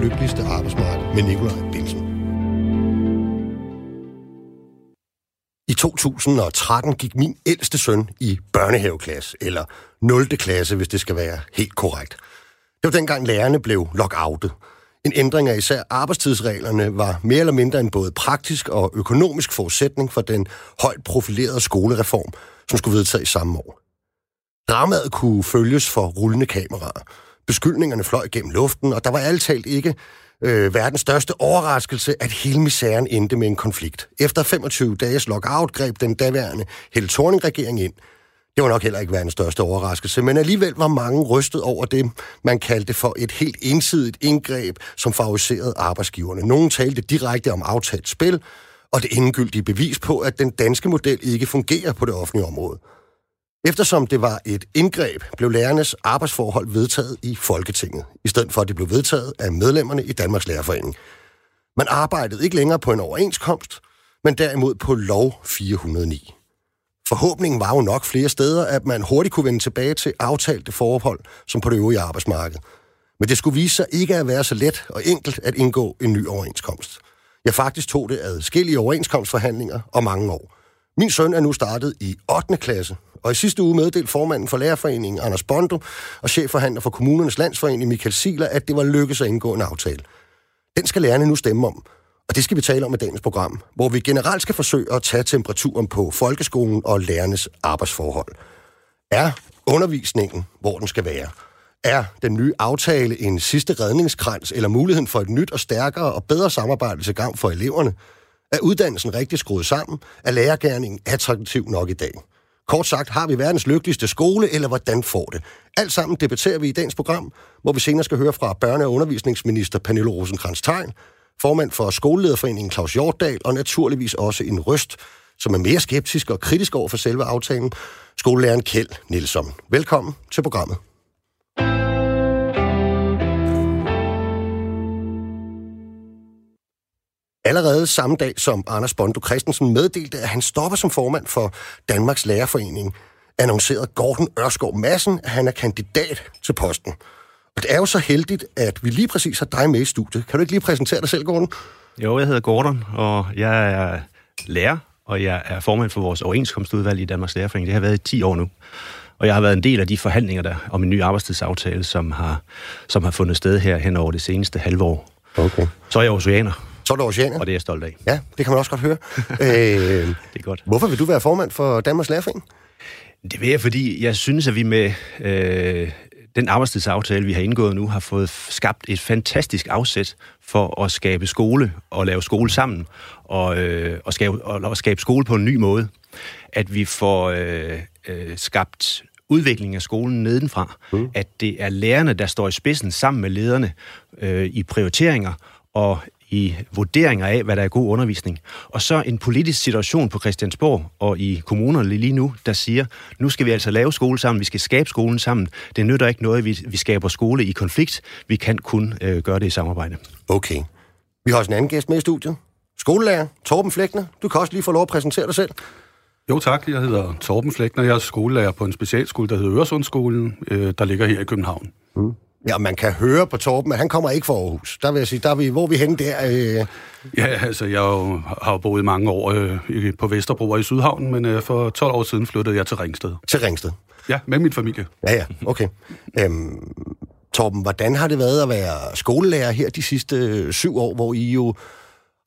lykkeligste arbejdsmarked med Nikolaj Bilsen. I 2013 gik min ældste søn i børnehaveklasse, eller 0. klasse, hvis det skal være helt korrekt. Det var dengang lærerne blev lockoutet. En ændring af især arbejdstidsreglerne var mere eller mindre en både praktisk og økonomisk forudsætning for den højt profilerede skolereform, som skulle vedtages samme år. Dramaet kunne følges for rullende kameraer. Beskyldningerne fløj gennem luften, og der var alt talt ikke øh, verdens største overraskelse, at hele misæren endte med en konflikt. Efter 25 dages lockout greb den daværende Helle Thorning-regering ind. Det var nok heller ikke verdens største overraskelse, men alligevel var mange rystet over det, man kaldte for et helt ensidigt indgreb, som favoriserede arbejdsgiverne. Nogle talte direkte om aftalt spil, og det endegyldige bevis på, at den danske model ikke fungerer på det offentlige område. Eftersom det var et indgreb, blev lærernes arbejdsforhold vedtaget i Folketinget, i stedet for at det blev vedtaget af medlemmerne i Danmarks Lærerforening. Man arbejdede ikke længere på en overenskomst, men derimod på lov 409. Forhåbningen var jo nok flere steder, at man hurtigt kunne vende tilbage til aftalte forhold, som på det øvrige arbejdsmarked. Men det skulle vise sig ikke at være så let og enkelt at indgå en ny overenskomst. Jeg faktisk tog det adskillige overenskomstforhandlinger og mange år. Min søn er nu startet i 8. klasse, og i sidste uge meddelte formanden for Lærerforeningen, Anders Bondo, og chefforhandler for Kommunernes Landsforening, Michael Siler, at det var lykkedes at indgå en aftale. Den skal lærerne nu stemme om, og det skal vi tale om i dagens program, hvor vi generelt skal forsøge at tage temperaturen på folkeskolen og lærernes arbejdsforhold. Er undervisningen, hvor den skal være? Er den nye aftale en sidste redningskrans eller muligheden for et nyt og stærkere og bedre samarbejde til gavn for eleverne? Er uddannelsen rigtig skruet sammen? Er lærergærningen attraktiv nok i dag? Kort sagt, har vi verdens lykkeligste skole, eller hvordan får det? Alt sammen debatterer vi i dagens program, hvor vi senere skal høre fra børne- og undervisningsminister Pernille rosenkrantz teil formand for Skolelederforeningen Claus Hjortdal, og naturligvis også en røst, som er mere skeptisk og kritisk over for selve aftalen, skolelæreren Kjeld Nielsen. Velkommen til programmet. Allerede samme dag, som Anders Bondo Christensen meddelte, at han stopper som formand for Danmarks Lærerforening, annoncerede Gordon Ørskov Madsen, at han er kandidat til posten. Og det er jo så heldigt, at vi lige præcis har dig med i studiet. Kan du ikke lige præsentere dig selv, Gordon? Jo, jeg hedder Gordon, og jeg er lærer, og jeg er formand for vores overenskomstudvalg i Danmarks Lærerforening. Det har været i 10 år nu. Og jeg har været en del af de forhandlinger der om en ny arbejdstidsaftale, som har, som har fundet sted her hen over det seneste halve år. Okay. Så er jeg oceaner. Så er du oceaner? Og det er jeg stolt af. Ja, det kan man også godt høre. øh, det er godt. Hvorfor vil du være formand for Danmarks Lærerforening? Det vil jeg, fordi jeg synes, at vi med øh, den arbejdstidsaftale, vi har indgået nu, har fået skabt et fantastisk afsæt for at skabe skole og lave skole sammen og, øh, og, skabe, og, skabe skole på en ny måde. At vi får øh, øh, skabt udvikling af skolen nedenfra. Mm. At det er lærerne, der står i spidsen sammen med lederne øh, i prioriteringer og i vurderinger af, hvad der er god undervisning. Og så en politisk situation på Christiansborg og i kommunerne lige nu, der siger, nu skal vi altså lave skole sammen, vi skal skabe skolen sammen. Det nytter ikke noget, at vi, vi skaber skole i konflikt. Vi kan kun øh, gøre det i samarbejde. Okay. Vi har også en anden gæst med i studiet. Skolelærer Torben Flækner. Du kan også lige få lov at præsentere dig selv. Jo tak, jeg hedder Torben Flækner. Jeg er skolelærer på en specialskole, der hedder Øresundsskolen, øh, der ligger her i København. Mm. Ja, man kan høre på Torben, at han kommer ikke fra Aarhus. Der vil jeg sige, der er vi, hvor er vi henne der? Øh... Ja, altså, jeg jo, har jo boet mange år øh, på Vesterbro og i Sydhavn, men øh, for 12 år siden flyttede jeg til Ringsted. Til Ringsted? Ja, med min familie. Ja, ja, okay. Øhm, Torben, hvordan har det været at være skolelærer her de sidste øh, syv år, hvor I jo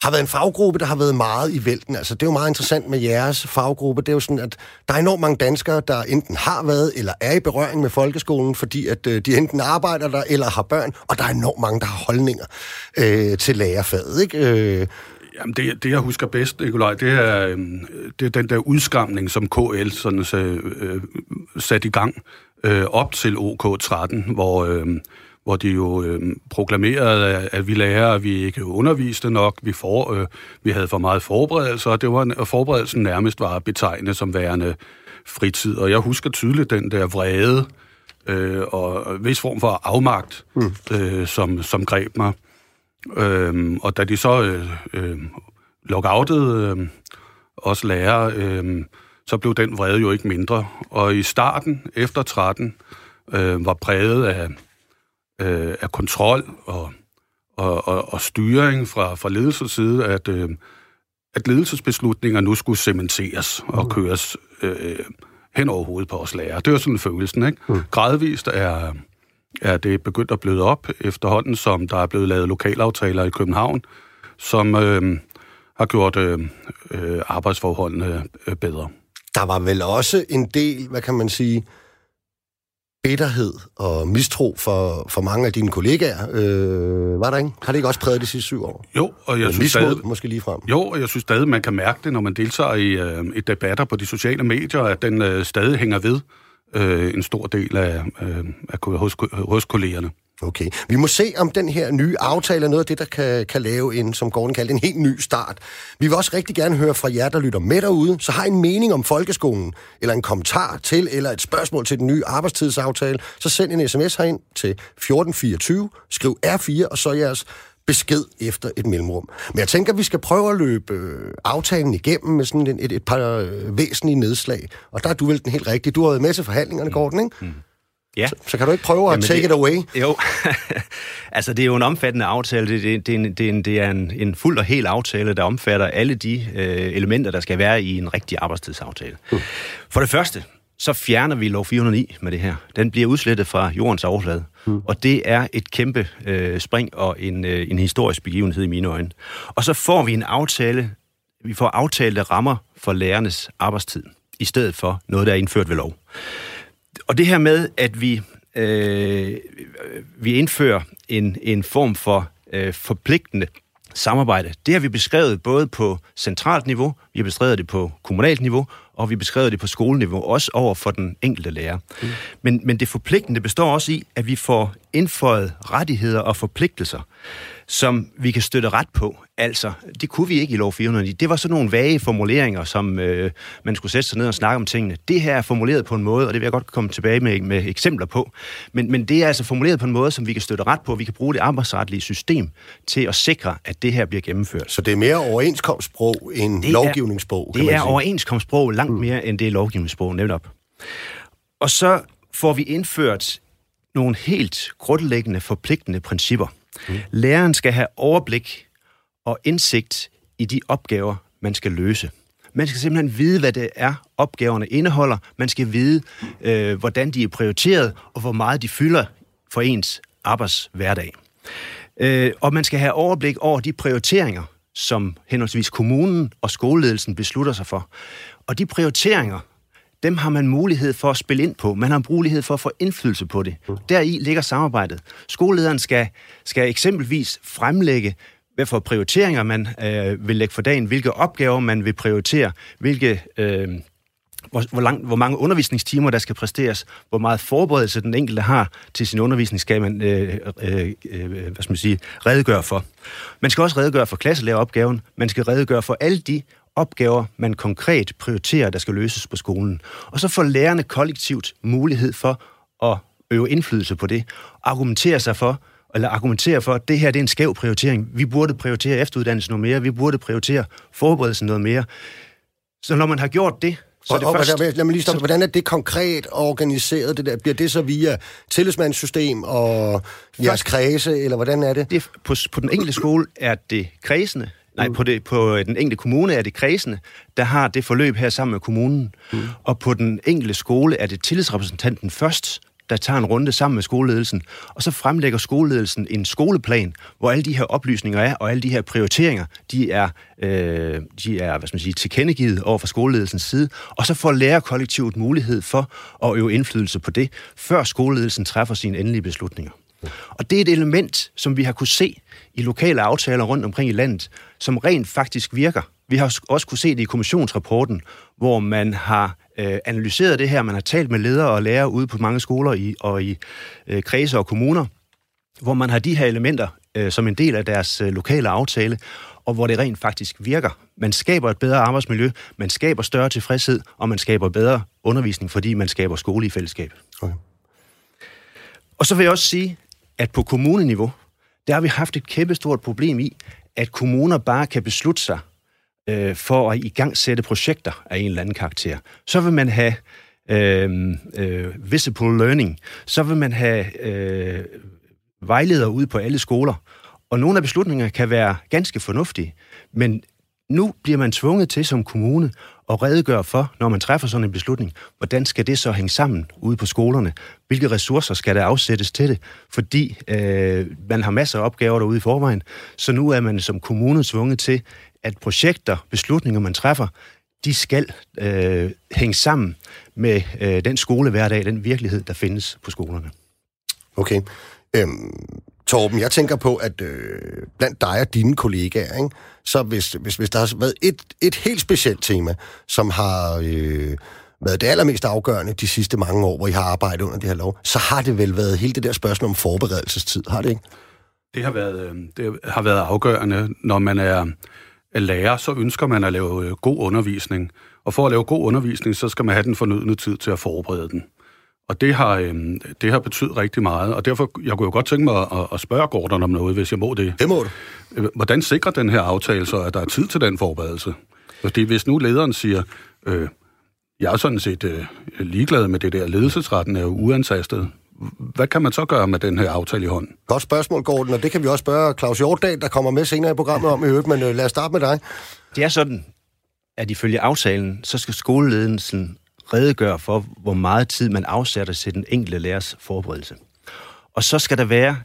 har været en faggruppe, der har været meget i vælten. Altså, det er jo meget interessant med jeres faggruppe. Det er jo sådan, at der er enormt mange danskere, der enten har været eller er i berøring med folkeskolen, fordi at øh, de enten arbejder der eller har børn, og der er enormt mange, der har holdninger øh, til lærerfaget, ikke? Øh, Jamen det, det, jeg husker bedst, Nikolaj, det er, øh, det er den der udskamning, som KL sådan, så, øh, satte i gang øh, op til OK13, hvor, øh, hvor de jo øh, proklamerede, at vi lærer, at vi ikke underviste nok, vi, for, øh, vi havde for meget forberedelse, og det var, og forberedelsen nærmest var betegnet som værende fritid. Og jeg husker tydeligt den der vrede øh, og vis form for afmagt, mm. øh, som, som greb mig. Øh, og da de så øh, øh, lockoutede øh, os lærere, øh, så blev den vrede jo ikke mindre. Og i starten, efter 13, øh, var præget af øh, af kontrol og, og og, og, styring fra, fra ledelsens side, at, øh, at ledelsesbeslutninger nu skulle cementeres og mm. køres øh, hen over hovedet på os lærere. Det var sådan følelsen, ikke? Mm. Gradvist er, er det begyndt at bløde op efterhånden, som der er blevet lavet lokalaftaler i København, som øh, har gjort øh, øh, arbejdsforholdene øh, bedre. Der var vel også en del, hvad kan man sige, bitterhed og mistro for, for mange af dine kollegaer. Øh, var der ikke? Har det ikke også præget de sidste syv år? Jo, og jeg synes stadig... måske lige frem. Jo, og jeg synes stadig, man kan mærke det, når man deltager i, øh, i debatter på de sociale medier, at den øh, stadig hænger ved øh, en stor del af, øh, af hos, hos kollegerne. Okay. Vi må se, om den her nye aftale er noget af det, der kan, kan lave en, som Gordon kaldte, en helt ny start. Vi vil også rigtig gerne høre fra jer, der lytter med derude, så har I en mening om folkeskolen, eller en kommentar til, eller et spørgsmål til den nye arbejdstidsaftale, så send en sms herind til 1424, skriv R4, og så jeres besked efter et mellemrum. Men jeg tænker, at vi skal prøve at løbe øh, aftalen igennem med sådan et, et, et par øh, væsentlige nedslag. Og der er du vel den helt rigtige. Du har været med til forhandlingerne, Gordon, ikke? Mm. Ja. Så, så kan du ikke prøve Jamen at take det, it away? Jo, altså det er jo en omfattende aftale. Det, det, det, er, en, det er, en, det er en, en fuld og hel aftale, der omfatter alle de øh, elementer, der skal være i en rigtig arbejdstidsaftale. Uh. For det første, så fjerner vi lov 409 med det her. Den bliver udslettet fra jordens overflade. Mm. Og det er et kæmpe øh, spring og en, øh, en historisk begivenhed i mine øjne. Og så får vi en aftale, vi får aftalte rammer for lærernes arbejdstid, i stedet for noget, der er indført ved lov og det her med, at vi, øh, vi indfører en, en form for øh, forpligtende samarbejde, det har vi beskrevet både på centralt niveau, vi har beskrevet det på kommunalt niveau, og vi har beskrevet det på skoleniveau, også over for den enkelte lærer. Mm. Men, men det forpligtende består også i, at vi får indføjet rettigheder og forpligtelser, som vi kan støtte ret på. Altså, det kunne vi ikke i lov 409. Det var sådan nogle vage formuleringer, som øh, man skulle sætte sig ned og snakke om tingene. Det her er formuleret på en måde, og det vil jeg godt komme tilbage med, med eksempler på. Men, men det er altså formuleret på en måde, som vi kan støtte ret på. Vi kan bruge det arbejdsretlige system til at sikre, at det her bliver gennemført. Så det er mere overenskomstsprog end det lovgivningssprog? Er, det er overenskomstsprog langt mm. mere, end det lovgivningssprog, netop. Og så får vi indført nogle helt grundlæggende forpligtende principper. Mm. Læreren skal have overblik og indsigt i de opgaver, man skal løse. Man skal simpelthen vide, hvad det er, opgaverne indeholder. Man skal vide, øh, hvordan de er prioriteret, og hvor meget de fylder for ens arbejdshverdag. Øh, og man skal have overblik over de prioriteringer, som henholdsvis kommunen og skoleledelsen beslutter sig for. Og de prioriteringer, dem har man mulighed for at spille ind på. Man har mulighed for at få indflydelse på det. Deri ligger samarbejdet. Skolelederen skal, skal eksempelvis fremlægge, hvad for prioriteringer man øh, vil lægge for dagen, hvilke opgaver man vil prioritere, hvilke... Øh, hvor, hvor, lang, hvor mange undervisningstimer, der skal præsteres, hvor meget forberedelse den enkelte har til sin undervisning, skal man øh, øh, øh, hvad skal man sige, redegøre for. Man skal også redegøre for klasselæreropgaven, man skal redegøre for alle de opgaver, man konkret prioriterer, der skal løses på skolen. Og så får lærerne kollektivt mulighed for at øve indflydelse på det, argumentere sig for, eller argumentere for, at det her det er en skæv prioritering. Vi burde prioritere efteruddannelse noget mere, vi burde prioritere forberedelsen noget mere. Så når man har gjort det, så det og, først, lad mig lige stoppe. Hvordan er det konkret organiseret? Det der? Bliver det så via tillidsmandssystem og jeres kredse, eller hvordan er det? det på, på den enkelte skole er det kredsende, Nej, på, det, på den enkelte kommune er det kredsende, der har det forløb her sammen med kommunen. Mm. Og på den enkelte skole er det tillidsrepræsentanten først, der tager en runde sammen med skoleledelsen, og så fremlægger skoleledelsen en skoleplan, hvor alle de her oplysninger er, og alle de her prioriteringer, de er, øh, de er hvad skal man sige, tilkendegivet over fra skoleledelsens side, og så får lærerkollektivet mulighed for at øve indflydelse på det, før skoleledelsen træffer sine endelige beslutninger. Og det er et element, som vi har kunne se i lokale aftaler rundt omkring i landet, som rent faktisk virker. Vi har også kunne se det i kommissionsrapporten, hvor man har øh, analyseret det her, man har talt med ledere og lærere ude på mange skoler i, og i øh, kredse og kommuner, hvor man har de her elementer øh, som en del af deres øh, lokale aftale, og hvor det rent faktisk virker. Man skaber et bedre arbejdsmiljø, man skaber større tilfredshed, og man skaber bedre undervisning, fordi man skaber skole i fællesskab. Okay. Og så vil jeg også sige, at på kommuneniveau, der har vi haft et kæmpestort problem i, at kommuner bare kan beslutte sig øh, for at i gang sætte projekter af en eller anden karakter. Så vil man have øh, øh, visible learning, så vil man have øh, vejledere ude på alle skoler, Og nogle af beslutningerne kan være ganske fornuftige, men nu bliver man tvunget til som kommune at redegøre for, når man træffer sådan en beslutning, hvordan skal det så hænge sammen ude på skolerne? Hvilke ressourcer skal der afsættes til det? Fordi øh, man har masser af opgaver derude i forvejen, så nu er man som kommune tvunget til, at projekter, beslutninger, man træffer, de skal øh, hænge sammen med øh, den skolehverdag, den virkelighed, der findes på skolerne. Okay. Øhm, Torben, jeg tænker på, at øh, blandt dig og dine kollegaer, ikke, så hvis, hvis, hvis der har været et, et helt specielt tema, som har øh, været det allermest afgørende de sidste mange år, hvor I har arbejdet under det her lov, så har det vel været hele det der spørgsmål om forberedelsestid, har det ikke? Det har været, øh, det har været afgørende, når man er lærer, så ønsker man at lave øh, god undervisning. Og for at lave god undervisning, så skal man have den fornødne tid til at forberede den. Og det har, øh, det har betydet rigtig meget, og derfor jeg kunne jo godt tænke mig at, at spørge Gordon om noget, hvis jeg må det. Det må du. Øh, hvordan sikrer den her aftale så, at der er tid til den forberedelse? Fordi hvis nu lederen siger, øh, jeg er sådan set øh, ligeglad med det der, ledelsesretten er jo uantastet, hvad kan man så gøre med den her aftale i hånden? Godt spørgsmål, Gordon, og det kan vi også spørge Claus Hjortdal, der kommer med senere i programmet om i øvrigt, men øh, lad os starte med dig. Det er sådan, at ifølge aftalen, så skal skoleledelsen redegøre for, hvor meget tid man afsætter til den enkelte lærers forberedelse. Og så skal der være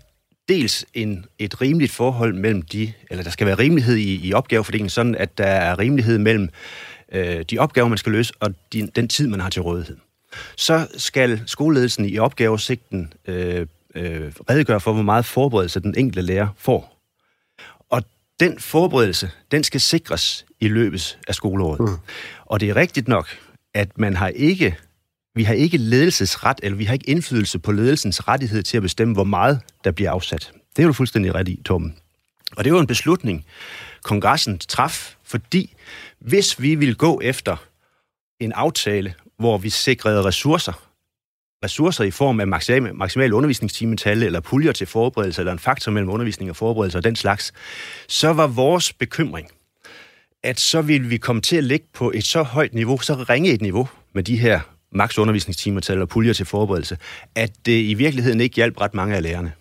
dels en, et rimeligt forhold mellem de, eller der skal være rimelighed i, i opgavefordelingen, sådan at der er rimelighed mellem øh, de opgaver, man skal løse, og de, den tid, man har til rådighed. Så skal skoleledelsen i opgavesigten øh, øh, redegøre for, hvor meget forberedelse den enkelte lærer får. Og den forberedelse, den skal sikres i løbet af skoleåret. Mm. Og det er rigtigt nok, at man har ikke, vi har ikke ledelsesret, eller vi har ikke indflydelse på ledelsens rettighed til at bestemme, hvor meget der bliver afsat. Det er jo fuldstændig ret i, Tom. Og det var en beslutning, kongressen traf, fordi hvis vi ville gå efter en aftale, hvor vi sikrede ressourcer, ressourcer i form af maksimal, maksimal undervisningstimetal, eller puljer til forberedelse, eller en faktor mellem undervisning og forberedelse og den slags, så var vores bekymring, at så ville vi komme til at ligge på et så højt niveau, så ringe et niveau med de her maks undervisningstimetal og puljer til forberedelse, at det i virkeligheden ikke hjalp ret mange af lærerne.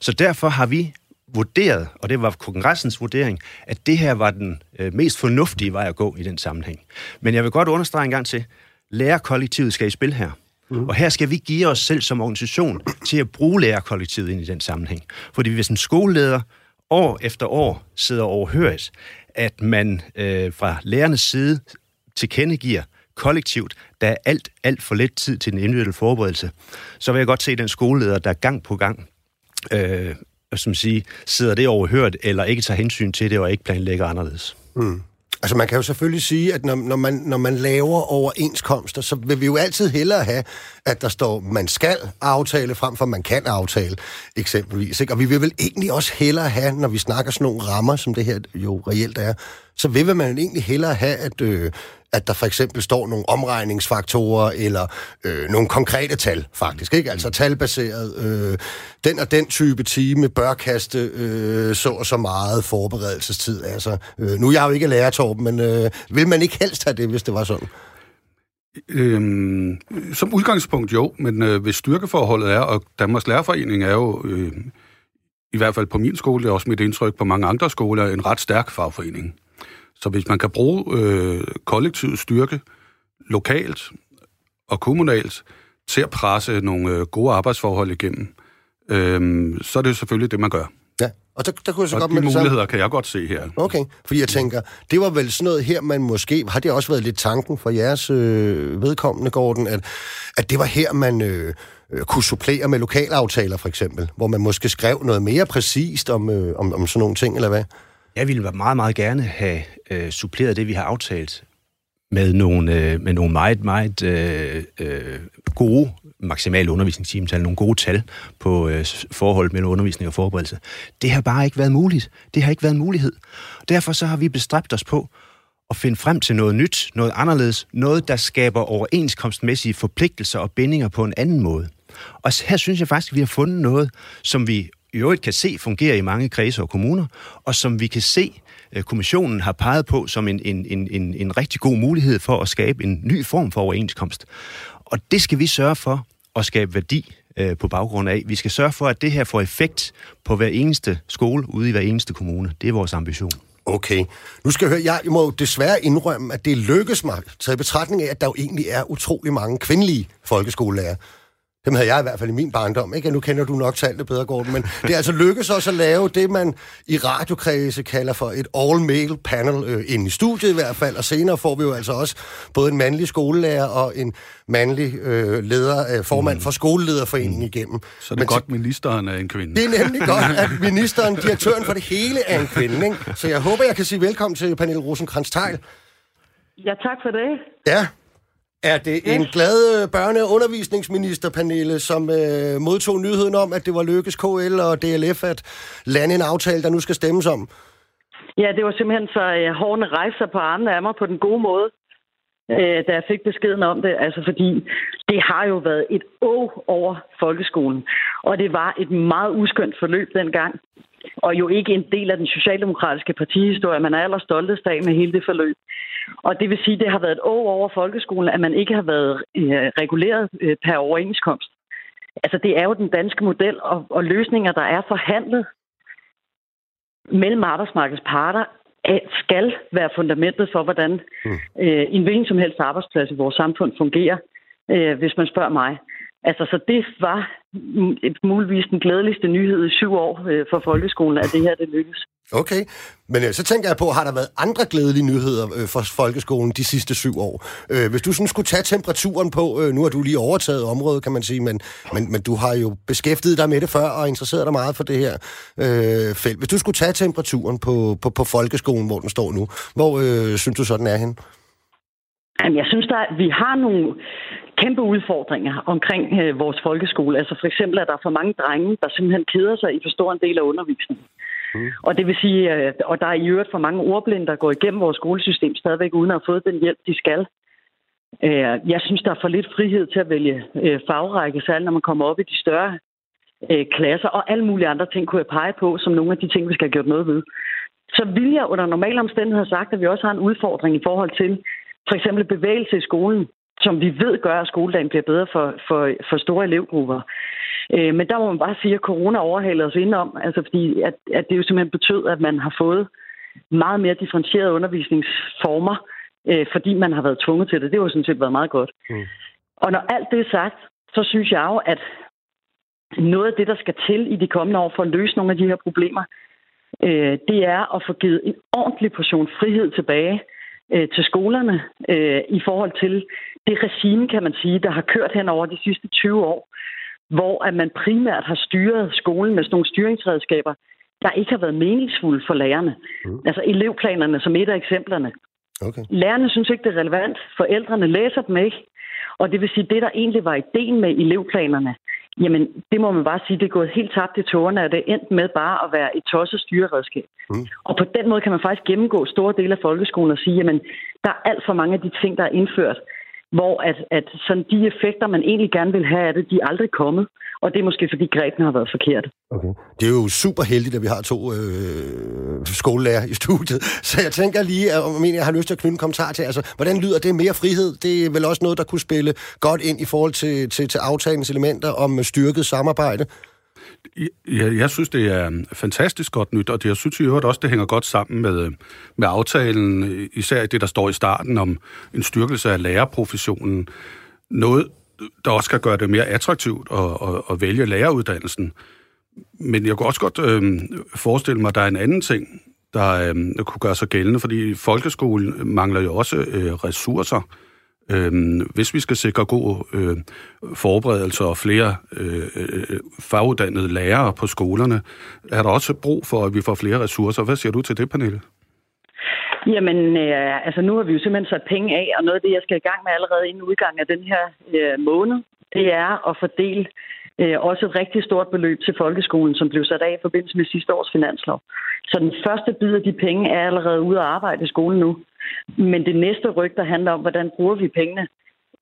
Så derfor har vi vurderet, og det var kongressens vurdering, at det her var den øh, mest fornuftige vej at gå i den sammenhæng. Men jeg vil godt understrege en gang til, lærerkollektivet skal i spil her. Mm. Og her skal vi give os selv som organisation til at bruge lærerkollektivet ind i den sammenhæng. Fordi hvis en skoleleder år efter år sidder overhørt, at man øh, fra lærernes side tilkendegiver kollektivt, der er alt, alt for lidt tid til den individuelle forberedelse, så vil jeg godt se den skoleleder, der gang på gang øh, som sige, sidder det overhørt, eller ikke tager hensyn til det, og ikke planlægger anderledes. Mm. Altså man kan jo selvfølgelig sige, at når, når, man, når man laver overenskomster, så vil vi jo altid hellere have, at der står, man skal aftale, frem for man kan aftale, eksempelvis. Ikke? Og vi vil vel egentlig også hellere have, når vi snakker sådan nogle rammer, som det her jo reelt er, så vil man egentlig hellere have, at, øh, at der for eksempel står nogle omregningsfaktorer eller øh, nogle konkrete tal, faktisk. ikke? Altså talbaseret. Øh, den og den type time bør kaste øh, så og så meget forberedelsestid. Altså, øh, nu er jeg jo ikke lærer, Torben, men øh, vil man ikke helst have det, hvis det var sådan? Øhm, som udgangspunkt jo, men øh, hvis styrkeforholdet er, og Danmarks Lærerforening er jo, øh, i hvert fald på min skole, det er også mit indtryk på mange andre skoler, en ret stærk fagforening. Så hvis man kan bruge øh, kollektiv styrke lokalt og kommunalt til at presse nogle øh, gode arbejdsforhold igennem, øh, så er det selvfølgelig det, man gør. Ja, og der, der kunne jeg så og godt de med muligheder kan jeg godt se her. Okay, fordi jeg tænker, det var vel sådan noget her, man måske, har det også været lidt tanken for jeres øh, vedkommende, Gordon, at, at det var her, man øh, øh, kunne supplere med lokalaftaler for eksempel, hvor man måske skrev noget mere præcist om, øh, om, om sådan nogle ting, eller hvad? Jeg ville meget, meget gerne have øh, suppleret det, vi har aftalt med nogle, øh, med nogle meget, meget øh, øh, gode maksimale undervisningstimetal, nogle gode tal på øh, forholdet mellem undervisning og forberedelse. Det har bare ikke været muligt. Det har ikke været en mulighed. Derfor så har vi bestræbt os på at finde frem til noget nyt, noget anderledes, noget, der skaber overenskomstmæssige forpligtelser og bindinger på en anden måde. Og her synes jeg faktisk, at vi har fundet noget, som vi i øvrigt kan se fungerer i mange kredse og kommuner, og som vi kan se, øh, kommissionen har peget på som en, en, en, en, en rigtig god mulighed for at skabe en ny form for overenskomst. Og det skal vi sørge for at skabe værdi øh, på baggrund af. Vi skal sørge for, at det her får effekt på hver eneste skole ude i hver eneste kommune. Det er vores ambition. Okay. Nu skal jeg høre, jeg må desværre indrømme, at det lykkes mig, taget i betragtning af, at der jo egentlig er utrolig mange kvindelige folkeskolelærer. Dem havde jeg i hvert fald i min barndom. Ikke? Nu kender du nok tallet bedre, Gordon. Men det er altså lykkedes også at lave det, man i radiokredse kalder for et all-male panel, øh, ind i studiet i hvert fald. Og senere får vi jo altså også både en mandlig skolelærer og en mandlig øh, leder, øh, formand mm. for skolelederforeningen igennem. Så det er men, godt, ministeren er en kvinde. Det er nemlig godt, at ministeren, direktøren for det hele, er en kvinde. Ikke? Så jeg håber, jeg kan sige velkommen til Pernille rosenkrantz -Teil. Ja, tak for det. Ja, er det en glad øh, børne- og undervisningsminister, Pernille, som øh, modtog nyheden om, at det var Lykkes KL og DLF at lande en aftale, der nu skal stemmes om? Ja, det var simpelthen så øh, hårene rejser på armene af mig på den gode måde, øh, da jeg fik beskeden om det. Altså fordi det har jo været et å over folkeskolen. Og det var et meget uskyndt forløb dengang. Og jo ikke en del af den socialdemokratiske partihistorie. Man er allerstoltest af med hele det forløb. Og det vil sige, at det har været et år over folkeskolen, at man ikke har været øh, reguleret øh, per overenskomst. Altså, det er jo den danske model, og, og løsninger, der er forhandlet mellem arbejdsmarkedets parter, skal være fundamentet for, hvordan mm. øh, en hvilken som helst arbejdsplads i vores samfund fungerer, øh, hvis man spørger mig. Altså, så det var muligvis den glædeligste nyhed i syv år øh, for folkeskolen, at det her det lykkedes. Okay, men øh, så tænker jeg på, har der været andre glædelige nyheder øh, for folkeskolen de sidste syv år? Øh, hvis du sådan skulle tage temperaturen på, øh, nu har du lige overtaget området, kan man sige, men, men, men du har jo beskæftiget dig med det før og interesseret dig meget for det her øh, felt. Hvis du skulle tage temperaturen på, på, på folkeskolen, hvor den står nu, hvor øh, synes du så, den er henne? Jamen, jeg synes, at vi har nogle kæmpe udfordringer omkring øh, vores folkeskole. Altså for eksempel, at der er for mange drenge, der simpelthen keder sig i for stor en del af undervisningen. Mm. Og det vil sige, øh, og der er i øvrigt for mange ordblinde, der går igennem vores skolesystem stadigvæk, uden at have fået den hjælp, de skal. Øh, jeg synes, der er for lidt frihed til at vælge øh, fagrække, særligt når man kommer op i de større klasser, og alle mulige andre ting kunne jeg pege på, som nogle af de ting, vi skal have gjort noget ved. Så vil jeg under normale omstændigheder have sagt, at vi også har en udfordring i forhold til for eksempel bevægelse i skolen som vi ved gør, at skoledagen bliver bedre for, for, for store elevgrupper. Øh, men der må man bare sige, at corona overhalede os indenom, altså fordi at, at det jo simpelthen betød, at man har fået meget mere differentierede undervisningsformer, øh, fordi man har været tvunget til det. Det har jo sådan set været meget godt. Mm. Og når alt det er sagt, så synes jeg jo, at noget af det, der skal til i de kommende år for at løse nogle af de her problemer, øh, det er at få givet en ordentlig portion frihed tilbage øh, til skolerne øh, i forhold til det regime, kan man sige, der har kørt hen over de sidste 20 år, hvor at man primært har styret skolen med sådan nogle styringsredskaber, der ikke har været meningsfulde for lærerne. Mm. Altså elevplanerne som et af eksemplerne. Okay. Lærerne synes ikke, det er relevant. Forældrene læser dem ikke. Og det vil sige, det der egentlig var ideen med elevplanerne, jamen det må man bare sige, det er gået helt tabt i tårerne, og det er endt med bare at være et tosset styreredskab. Mm. Og på den måde kan man faktisk gennemgå store dele af folkeskolen og sige, jamen der er alt for mange af de ting, der er indført, hvor at, at sådan de effekter, man egentlig gerne vil have af det, de er aldrig kommet. Og det er måske, fordi grebene har været forkert. Okay. Det er jo super heldigt, at vi har to øh, skolelærer i studiet. Så jeg tænker lige, at jeg har lyst til at knytte en kommentar til, altså, hvordan lyder det mere frihed? Det er vel også noget, der kunne spille godt ind i forhold til, til, til aftalens elementer om styrket samarbejde? Jeg, jeg synes, det er um, fantastisk godt nyt, og det, jeg synes i øvrigt også, det hænger godt sammen med, øh, med aftalen, øh, især det, der står i starten om en styrkelse af lærerprofessionen. Noget, der også kan gøre det mere attraktivt at, at, at vælge læreruddannelsen. Men jeg kunne også godt øh, forestille mig, at der er en anden ting, der, øh, kunne gøre sig gældende, fordi folkeskolen mangler jo også øh, ressourcer. Øhm, hvis vi skal sikre god øh, forberedelse og flere øh, øh, faguddannede lærere på skolerne, er der også brug for, at vi får flere ressourcer. Hvad siger du til det, Pernille? Jamen, øh, altså nu har vi jo simpelthen sat penge af, og noget af det, jeg skal i gang med allerede inden udgangen af den her øh, måned, det er at fordele øh, også et rigtig stort beløb til folkeskolen, som blev sat af i forbindelse med sidste års finanslov. Så den første bid af de penge er allerede ude at arbejde i skolen nu. Men det næste ryg, der handler om, hvordan bruger vi pengene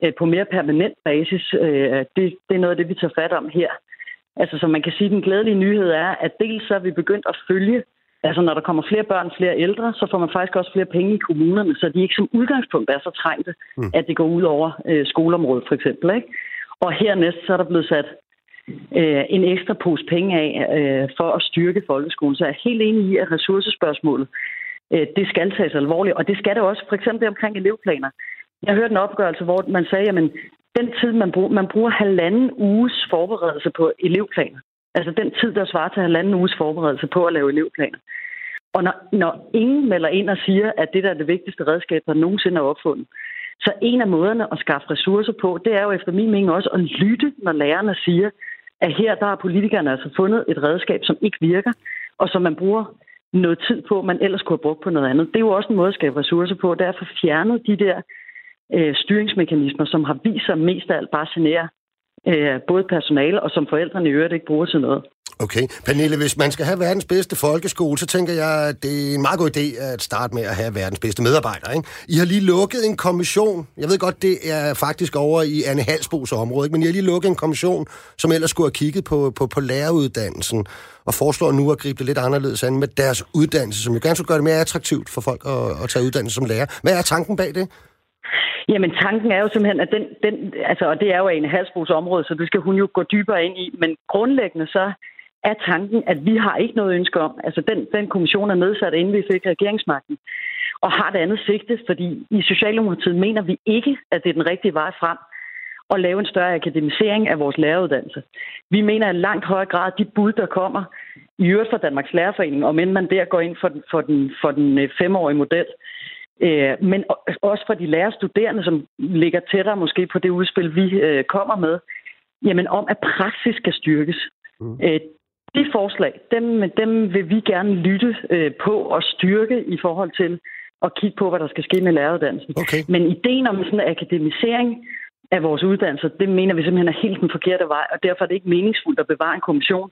øh, på mere permanent basis, øh, det, det er noget af det, vi tager fat om her. Altså, så man kan sige, den glædelige nyhed er, at dels så er vi begyndt at følge Altså, når der kommer flere børn, flere ældre, så får man faktisk også flere penge i kommunerne, så de ikke som udgangspunkt er så trængte, mm. at det går ud over øh, skoleområdet, for eksempel. Ikke? Og hernæst, så er der blevet sat øh, en ekstra pose penge af øh, for at styrke folkeskolen. Så jeg er helt enig i, at ressourcespørgsmålet, Øh, det skal tages alvorligt, og det skal det også, for eksempel omkring elevplaner. Jeg hørte en opgørelse, hvor man sagde, at den tid, man bruger, man bruger halvanden uges forberedelse på elevplaner. Altså den tid, der svarer til halvanden uges forberedelse på at lave elevplaner. Og når, når ingen melder ind og siger, at det der er det vigtigste redskab, der nogensinde er opfundet, så en af måderne at skaffe ressourcer på, det er jo efter min mening også at lytte, når lærerne siger, at her der har politikerne altså fundet et redskab, som ikke virker, og som man bruger noget tid på, man ellers kunne have brugt på noget andet. Det er jo også en måde at skabe ressourcer på. Derfor fjernet de der øh, styringsmekanismer, som har vist sig mest af alt bare genere øh, både personale og som forældrene i øvrigt ikke bruger til noget. Okay. Pernille, hvis man skal have verdens bedste folkeskole, så tænker jeg, at det er en meget god idé at starte med at have verdens bedste medarbejdere. Ikke? I har lige lukket en kommission. Jeg ved godt, det er faktisk over i Anne Halsbos område, ikke? men I har lige lukket en kommission, som ellers skulle have kigget på, på, på læreruddannelsen, og foreslår nu at gribe det lidt anderledes an med deres uddannelse, som jo gerne skulle gøre det mere attraktivt for folk at, at tage uddannelse som lærer. Hvad er tanken bag det? Jamen, tanken er jo simpelthen, at den, den altså, og det er jo en Halsbos område, så det skal hun jo gå dybere ind i, men grundlæggende så er tanken, at vi har ikke noget ønske om, altså den, den kommission er nedsat, inden vi fik regeringsmagten, og har det andet sigte, fordi i Socialdemokratiet mener vi ikke, at det er den rigtige vej frem at lave en større akademisering af vores læreruddannelse. Vi mener i langt højere grad, at de bud, der kommer, i øvrigt fra Danmarks Lærerforening, om end man der går ind for den, for den, for den øh, femårige model, øh, men også for de lærerstuderende, som ligger tættere måske på det udspil, vi øh, kommer med, jamen om, at praksis skal styrkes. Mm. Øh, de forslag, dem, dem vil vi gerne lytte øh, på og styrke i forhold til at kigge på, hvad der skal ske med læreruddannelsen. Okay. Men ideen om sådan en akademisering af vores uddannelser, det mener vi simpelthen er helt den forkerte vej, og derfor er det ikke meningsfuldt at bevare en kommission,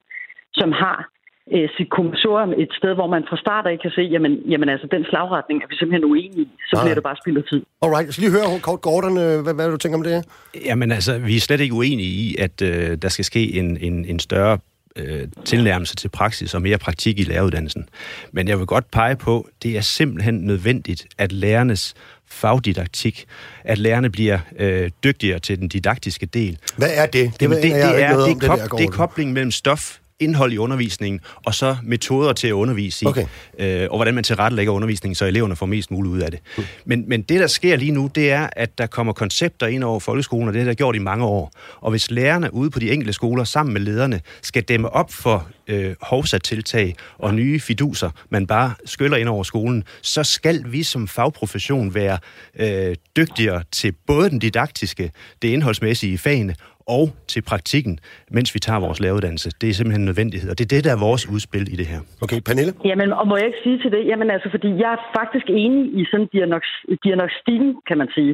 som har øh, sit kommissorium et sted, hvor man fra start af kan se, jamen, jamen altså, den slagretning er vi simpelthen uenige i. Så ah. bliver det bare spild af tid. Alright, jeg skal lige høre kort Gordon, øh, hvad, hvad du tænker om det her? Jamen altså, vi er slet ikke uenige i, at øh, der skal ske en, en, en større øh, tilnærmelse til praksis og mere praktik i læreruddannelsen. Men jeg vil godt pege på, at det er simpelthen nødvendigt, at lærernes fagdidaktik, at lærerne bliver øh, dygtigere til den didaktiske del. Hvad er det? Det, Jamen, det, det, er, det, er, det, er, kop, det er koblingen mellem stof, indhold i undervisningen, og så metoder til at undervise i, okay. øh, og hvordan man tilrettelægger undervisningen, så eleverne får mest muligt ud af det. Mm. Men, men det, der sker lige nu, det er, at der kommer koncepter ind over folkeskolen, og det har der gjort i mange år. Og hvis lærerne ude på de enkelte skoler sammen med lederne skal dæmme op for øh, hovsatiltag og nye fiduser, man bare skyller ind over skolen, så skal vi som fagprofession være øh, dygtigere til både den didaktiske, det indholdsmæssige i fagene, og til praktikken, mens vi tager vores læreruddannelse. Det er simpelthen en nødvendighed, og det er det, der er vores udspil i det her. Okay, Pernille? Jamen, og må jeg ikke sige til det? Jamen altså, fordi jeg er faktisk enig i sådan diagnostikken, kan man sige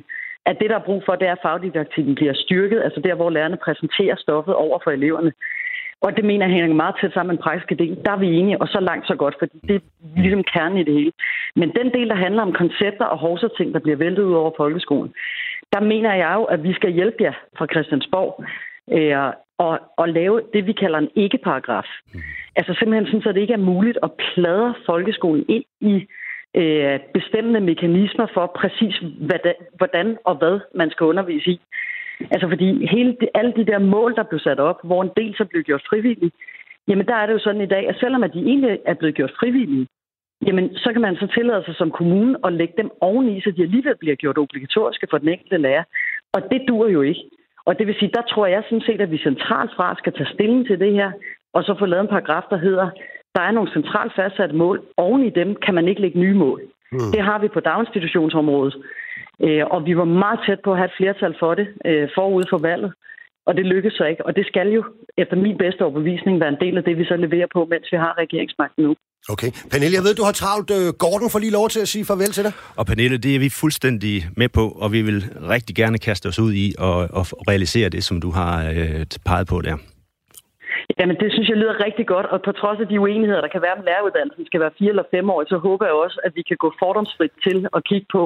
at det, der er brug for, det er, at fagdidaktikken bliver styrket, altså der, hvor lærerne præsenterer stoffet over for eleverne. Og det mener jeg hænger meget tæt sammen med en praktisk del. Der er vi enige, og så langt så godt, fordi det er ligesom kernen i det hele. Men den del, der handler om koncepter og hovsating, der bliver væltet ud over folkeskolen, der mener jeg jo, at vi skal hjælpe jer fra Christiansborg øh, og, og lave det, vi kalder en ikke-paragraf. Mm. Altså simpelthen sådan, at det ikke er muligt at pladre folkeskolen ind i øh, bestemmende mekanismer for præcis, hvordan og hvad man skal undervise i. Altså fordi hele de, alle de der mål, der blev sat op, hvor en del så blev gjort frivillige, jamen der er det jo sådan i dag, at selvom at de egentlig er blevet gjort frivillige, jamen så kan man så tillade sig som kommune at lægge dem oveni, så de alligevel bliver gjort obligatoriske for den enkelte lærer. Og det dur jo ikke. Og det vil sige, der tror jeg sådan set, at vi centralt fra skal tage stilling til det her, og så få lavet en paragraf, der hedder, der er nogle centralt fastsatte mål. Oven i dem kan man ikke lægge nye mål. Mm. Det har vi på daginstitutionsområdet. Øh, og vi var meget tæt på at have et flertal for det øh, forud for valget. Og det lykkedes så ikke. Og det skal jo, efter min bedste overbevisning, være en del af det, vi så leverer på, mens vi har regeringsmagten nu. Okay. Pernille, jeg ved, du har travlt. Øh, Gordon får lige lov til at sige farvel til dig. Og Pernille, det er vi fuldstændig med på, og vi vil rigtig gerne kaste os ud i og, og realisere det, som du har øh, peget på der. Jamen, det synes jeg lyder rigtig godt, og på trods af de uenigheder, der kan være med læreruddannelsen, skal være fire eller fem år, så håber jeg også, at vi kan gå fordomsfrit til og kigge på,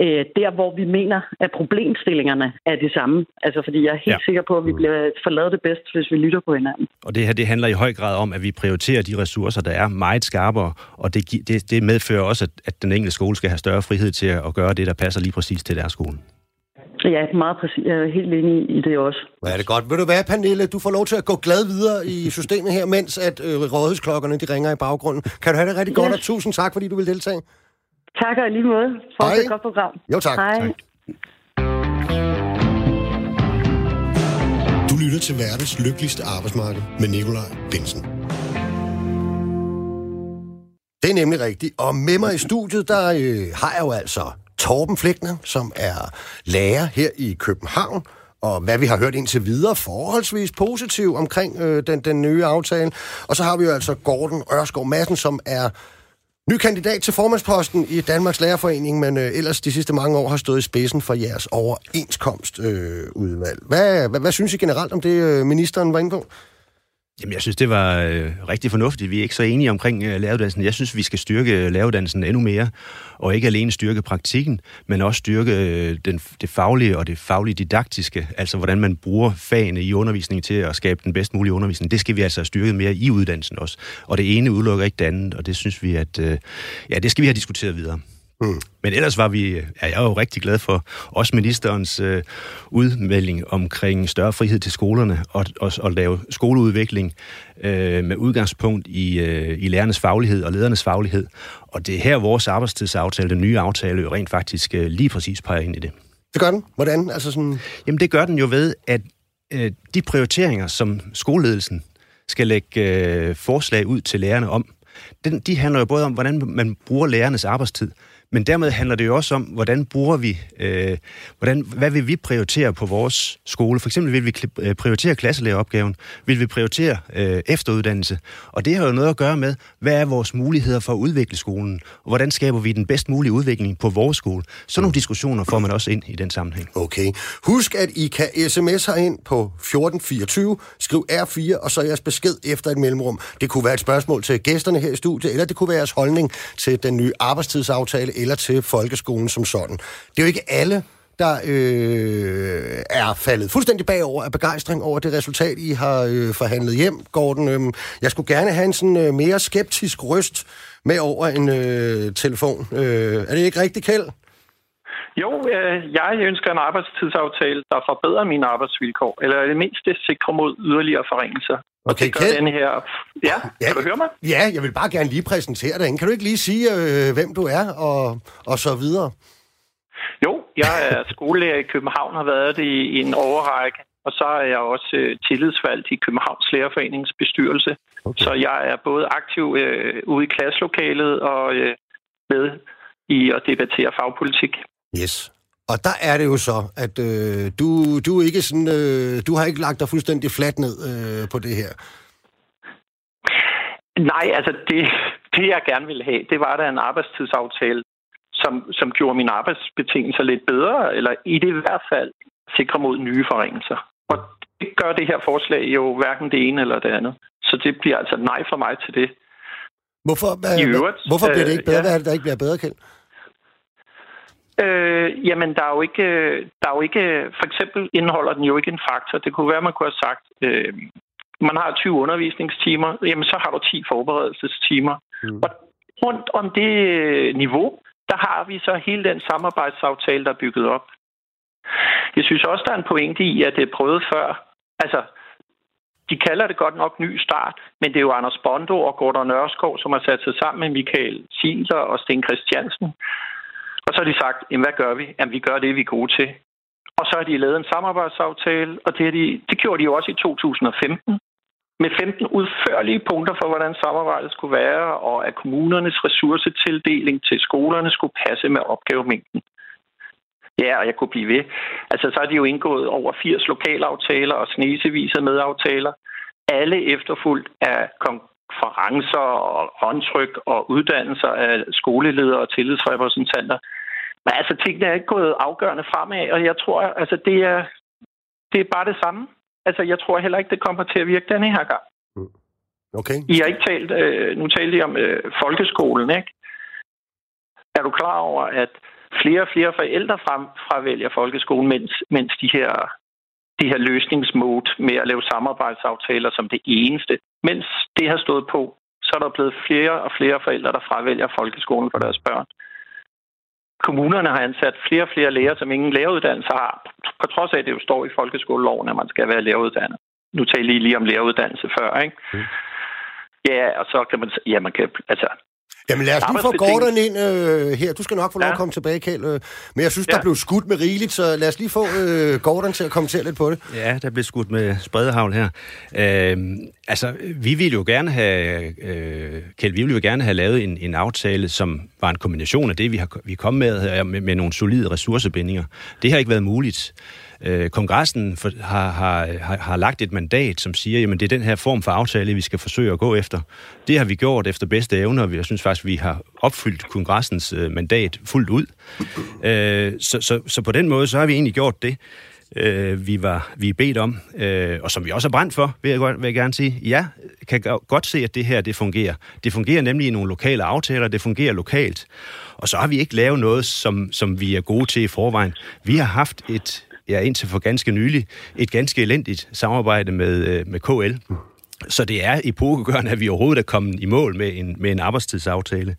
øh, der, hvor vi mener, at problemstillingerne er de samme. Altså, fordi jeg er helt ja. sikker på, at vi bliver forladet det bedst, hvis vi lytter på hinanden. Og det her, det handler i høj grad om, at vi prioriterer de ressourcer, der er meget skarpere, og det, det, det medfører også, at, at den enkelte skole skal have større frihed til at gøre det, der passer lige præcis til deres skole. Ja, meget præcis. Jeg er helt enig i det også. Ja, det er godt. Vil du være, Pernille? Du får lov til at gå glad videre i systemet her, mens at øh, rådhusklokkerne de ringer i baggrunden. Kan du have det rigtig godt, Ja. og tusind tak, fordi du vil deltage. Tak og lige måde for Hej. et godt program. Jo, tak. Hej. Tak. Du lytter til verdens lykkeligste arbejdsmarked med Nikolaj Bensen. Det er nemlig rigtigt. Og med mig i studiet, der øh, har jeg jo altså Torben Flækner, som er lærer her i København. Og hvad vi har hørt indtil videre, forholdsvis positiv omkring øh, den, den nye aftale. Og så har vi jo altså Gordon Ørskov Madsen, som er ny kandidat til formandsposten i Danmarks Lærerforening, men øh, ellers de sidste mange år har stået i spidsen for jeres overenskomstudvalg. Øh, udvalg. hvad, hvad, hvad synes I generelt om det, øh, ministeren var inde på? Jamen, jeg synes, det var øh, rigtig fornuftigt. Vi er ikke så enige omkring øh, læreruddannelsen. Jeg synes, vi skal styrke øh, læreruddannelsen endnu mere, og ikke alene styrke praktikken, men også styrke øh, den, det faglige og det faglige didaktiske, altså hvordan man bruger fagene i undervisningen til at skabe den bedst mulige undervisning. Det skal vi altså have styrket mere i uddannelsen også. Og det ene udelukker ikke det andet, og det synes vi, at øh, ja, det skal vi have diskuteret videre. Mm. Men ellers var vi, ja, jeg er jo rigtig glad for også ministerens øh, udmelding omkring større frihed til skolerne og, og, og lave skoleudvikling øh, med udgangspunkt i, øh, i lærernes faglighed og ledernes faglighed. Og det er her vores arbejdstidsaftale, den nye aftale, jo rent faktisk øh, lige præcis peger ind i det. Det gør den. Hvordan? Altså sådan... Jamen det gør den jo ved, at øh, de prioriteringer, som skoleledelsen skal lægge øh, forslag ud til lærerne om, den, de handler jo både om, hvordan man bruger lærernes arbejdstid, men dermed handler det jo også om, hvordan bruger vi, øh, hvordan, hvad vil vi prioritere på vores skole? For eksempel vil vi øh, prioritere klasselæreropgaven, vil vi prioritere øh, efteruddannelse, og det har jo noget at gøre med, hvad er vores muligheder for at udvikle skolen, og hvordan skaber vi den bedst mulige udvikling på vores skole? Sådan nogle diskussioner får man også ind i den sammenhæng. Okay. Husk, at I kan sms herind på 1424, skriv R4, og så jeres besked efter et mellemrum. Det kunne være et spørgsmål til gæsterne her i studiet, eller det kunne være jeres holdning til den nye arbejdstidsaftale, eller til folkeskolen som sådan. Det er jo ikke alle, der øh, er faldet fuldstændig bagover af begejstring over det resultat, I har øh, forhandlet hjem, Gordon. Øh, jeg skulle gerne have en sådan øh, mere skeptisk røst med over en øh, telefon. Øh, er det ikke rigtigt, Kjeld? Jo, øh, jeg ønsker en arbejdstidsaftale, der forbedrer mine arbejdsvilkår, eller i det mindste sikrer mod yderligere forringelser. Og Okay, det gør Kjeld. den her... Ja, Ja. kan du høre mig? Ja, jeg vil bare gerne lige præsentere dig. Kan du ikke lige sige, øh, hvem du er og, og så videre? Jo, jeg er skolelærer i København, har været det i, i en overrække, og så er jeg også øh, tillidsvalgt i Københavns Lærerforenings bestyrelse. Okay. Så jeg er både aktiv øh, ude i klasselokalet og øh, med i at debattere fagpolitik. Yes. Og der er det jo så, at øh, du, du er ikke sådan, øh, du har ikke lagt dig fuldstændig fladt ned øh, på det her. Nej, altså det, det jeg gerne ville have, det var da en arbejdstidsaftale, som, som gjorde mine arbejdsbetingelser lidt bedre, eller i det i hvert fald sikre mod nye forringelser. Og det gør det her forslag jo hverken det ene eller det andet. Så det bliver altså nej for mig til det. Hvorfor, I øh, øvrigt, hvorfor bliver det øh, ikke bedre? ja. Hvad er det, der ikke bliver bedre, Kjeld? Øh, jamen, der er, jo ikke, der er jo ikke... For eksempel indeholder den jo ikke en faktor. Det kunne være, man kunne have sagt, øh, man har 20 undervisningstimer, jamen så har du 10 forberedelsestimer. Mm. Og rundt om det øh, niveau, der har vi så hele den samarbejdsaftale, der er bygget op. Jeg synes også, der er en pointe i, at det er prøvet før. Altså, de kalder det godt nok ny start, men det er jo Anders Bondo og Gordon Nørskov, som har sat sig sammen med Michael Siler og Sten Christiansen. Og så har de sagt, jamen hvad gør vi? Jamen vi gør det, vi er gode til. Og så har de lavet en samarbejdsaftale, og det, har de, det gjorde de jo også i 2015 med 15 udførlige punkter for, hvordan samarbejdet skulle være, og at kommunernes ressourcetildeling til skolerne skulle passe med opgavemængden. Ja, og jeg kunne blive ved. Altså, så har de jo indgået over 80 lokalaftaler og snesevis af medaftaler. Alle efterfulgt af konferencer og håndtryk og uddannelser af skoleledere og tillidsrepræsentanter. Men altså, tingene er ikke gået afgørende fremad, og jeg tror, altså, det er, det er bare det samme. Altså, jeg tror heller ikke, det kommer til at virke denne her gang. Okay. I har ikke talt, øh, nu talte I om øh, folkeskolen, ikke? Er du klar over, at flere og flere forældre frem, fravælger folkeskolen, mens, mens de her, de her løsningsmode med at lave samarbejdsaftaler som det eneste, mens det har stået på, så er der blevet flere og flere forældre, der fravælger folkeskolen for deres børn. Kommunerne har ansat flere og flere læger, som ingen læreruddannelse har, på trods af, at det jo står i folkeskoleloven, at man skal være læreruddannet. Nu taler I lige om læreruddannelse før, ikke? Mm. Ja, og så kan man... Ja, man kan... Altså, Jamen lad os lige få Gordon ind øh, her. Du skal nok få lov ja. at komme tilbage, Kjeld. Øh. Men jeg synes, ja. der blev skudt med rigeligt, så lad os lige få øh, Gordon til at kommentere lidt på det. Ja, der blev skudt med spredehavl her. Øh, altså, vi ville jo gerne have, øh, Kjeld, vi ville jo gerne have lavet en, en aftale, som var en kombination af det, vi har vi kommet med, med, med nogle solide ressourcebindinger. Det har ikke været muligt. Øh, kongressen for, har, har, har, har lagt et mandat, som siger, at det er den her form for aftale, vi skal forsøge at gå efter. Det har vi gjort efter bedste evne, og jeg synes faktisk, vi har opfyldt kongressens øh, mandat fuldt ud. Øh, så, så, så på den måde, så har vi egentlig gjort det, øh, vi, var, vi er bedt om, øh, og som vi også er brændt for, vil jeg, vil jeg gerne sige. Ja, kan godt se, at det her det fungerer. Det fungerer nemlig i nogle lokale aftaler, det fungerer lokalt. Og så har vi ikke lavet noget, som, som vi er gode til i forvejen. Vi har haft et, ja, indtil for ganske nylig, et ganske elendigt samarbejde med, øh, med KL. Så det er epokegørende, at vi overhovedet er kommet i mål med en, med en arbejdstidsaftale.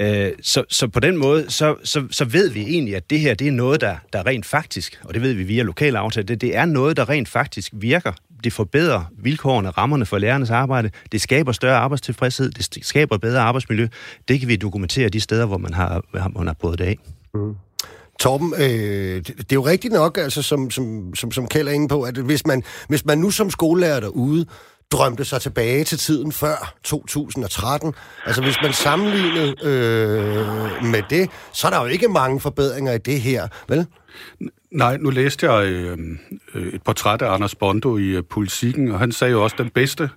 Øh, så, så på den måde, så, så, så ved vi egentlig, at det her det er noget, der, der rent faktisk, og det ved vi via lokale aftaler, det, det er noget, der rent faktisk virker. Det forbedrer vilkårene, rammerne for lærernes arbejde. Det skaber større arbejdstilfredshed. Det skaber bedre arbejdsmiljø. Det kan vi dokumentere de steder, hvor man har, man har prøvet det af. Mm. Torben, øh, det, det er jo rigtigt nok, altså, som, som, som, som Kjell er inde på, at hvis man, hvis man nu som skolelærer derude drømte sig tilbage til tiden før 2013, altså hvis man sammenlignede øh, med det, så er der jo ikke mange forbedringer i det her, vel? Nej, nu læste jeg øh, øh, et portræt af Anders Bondo i øh, Politiken, og han sagde jo også, at den bedste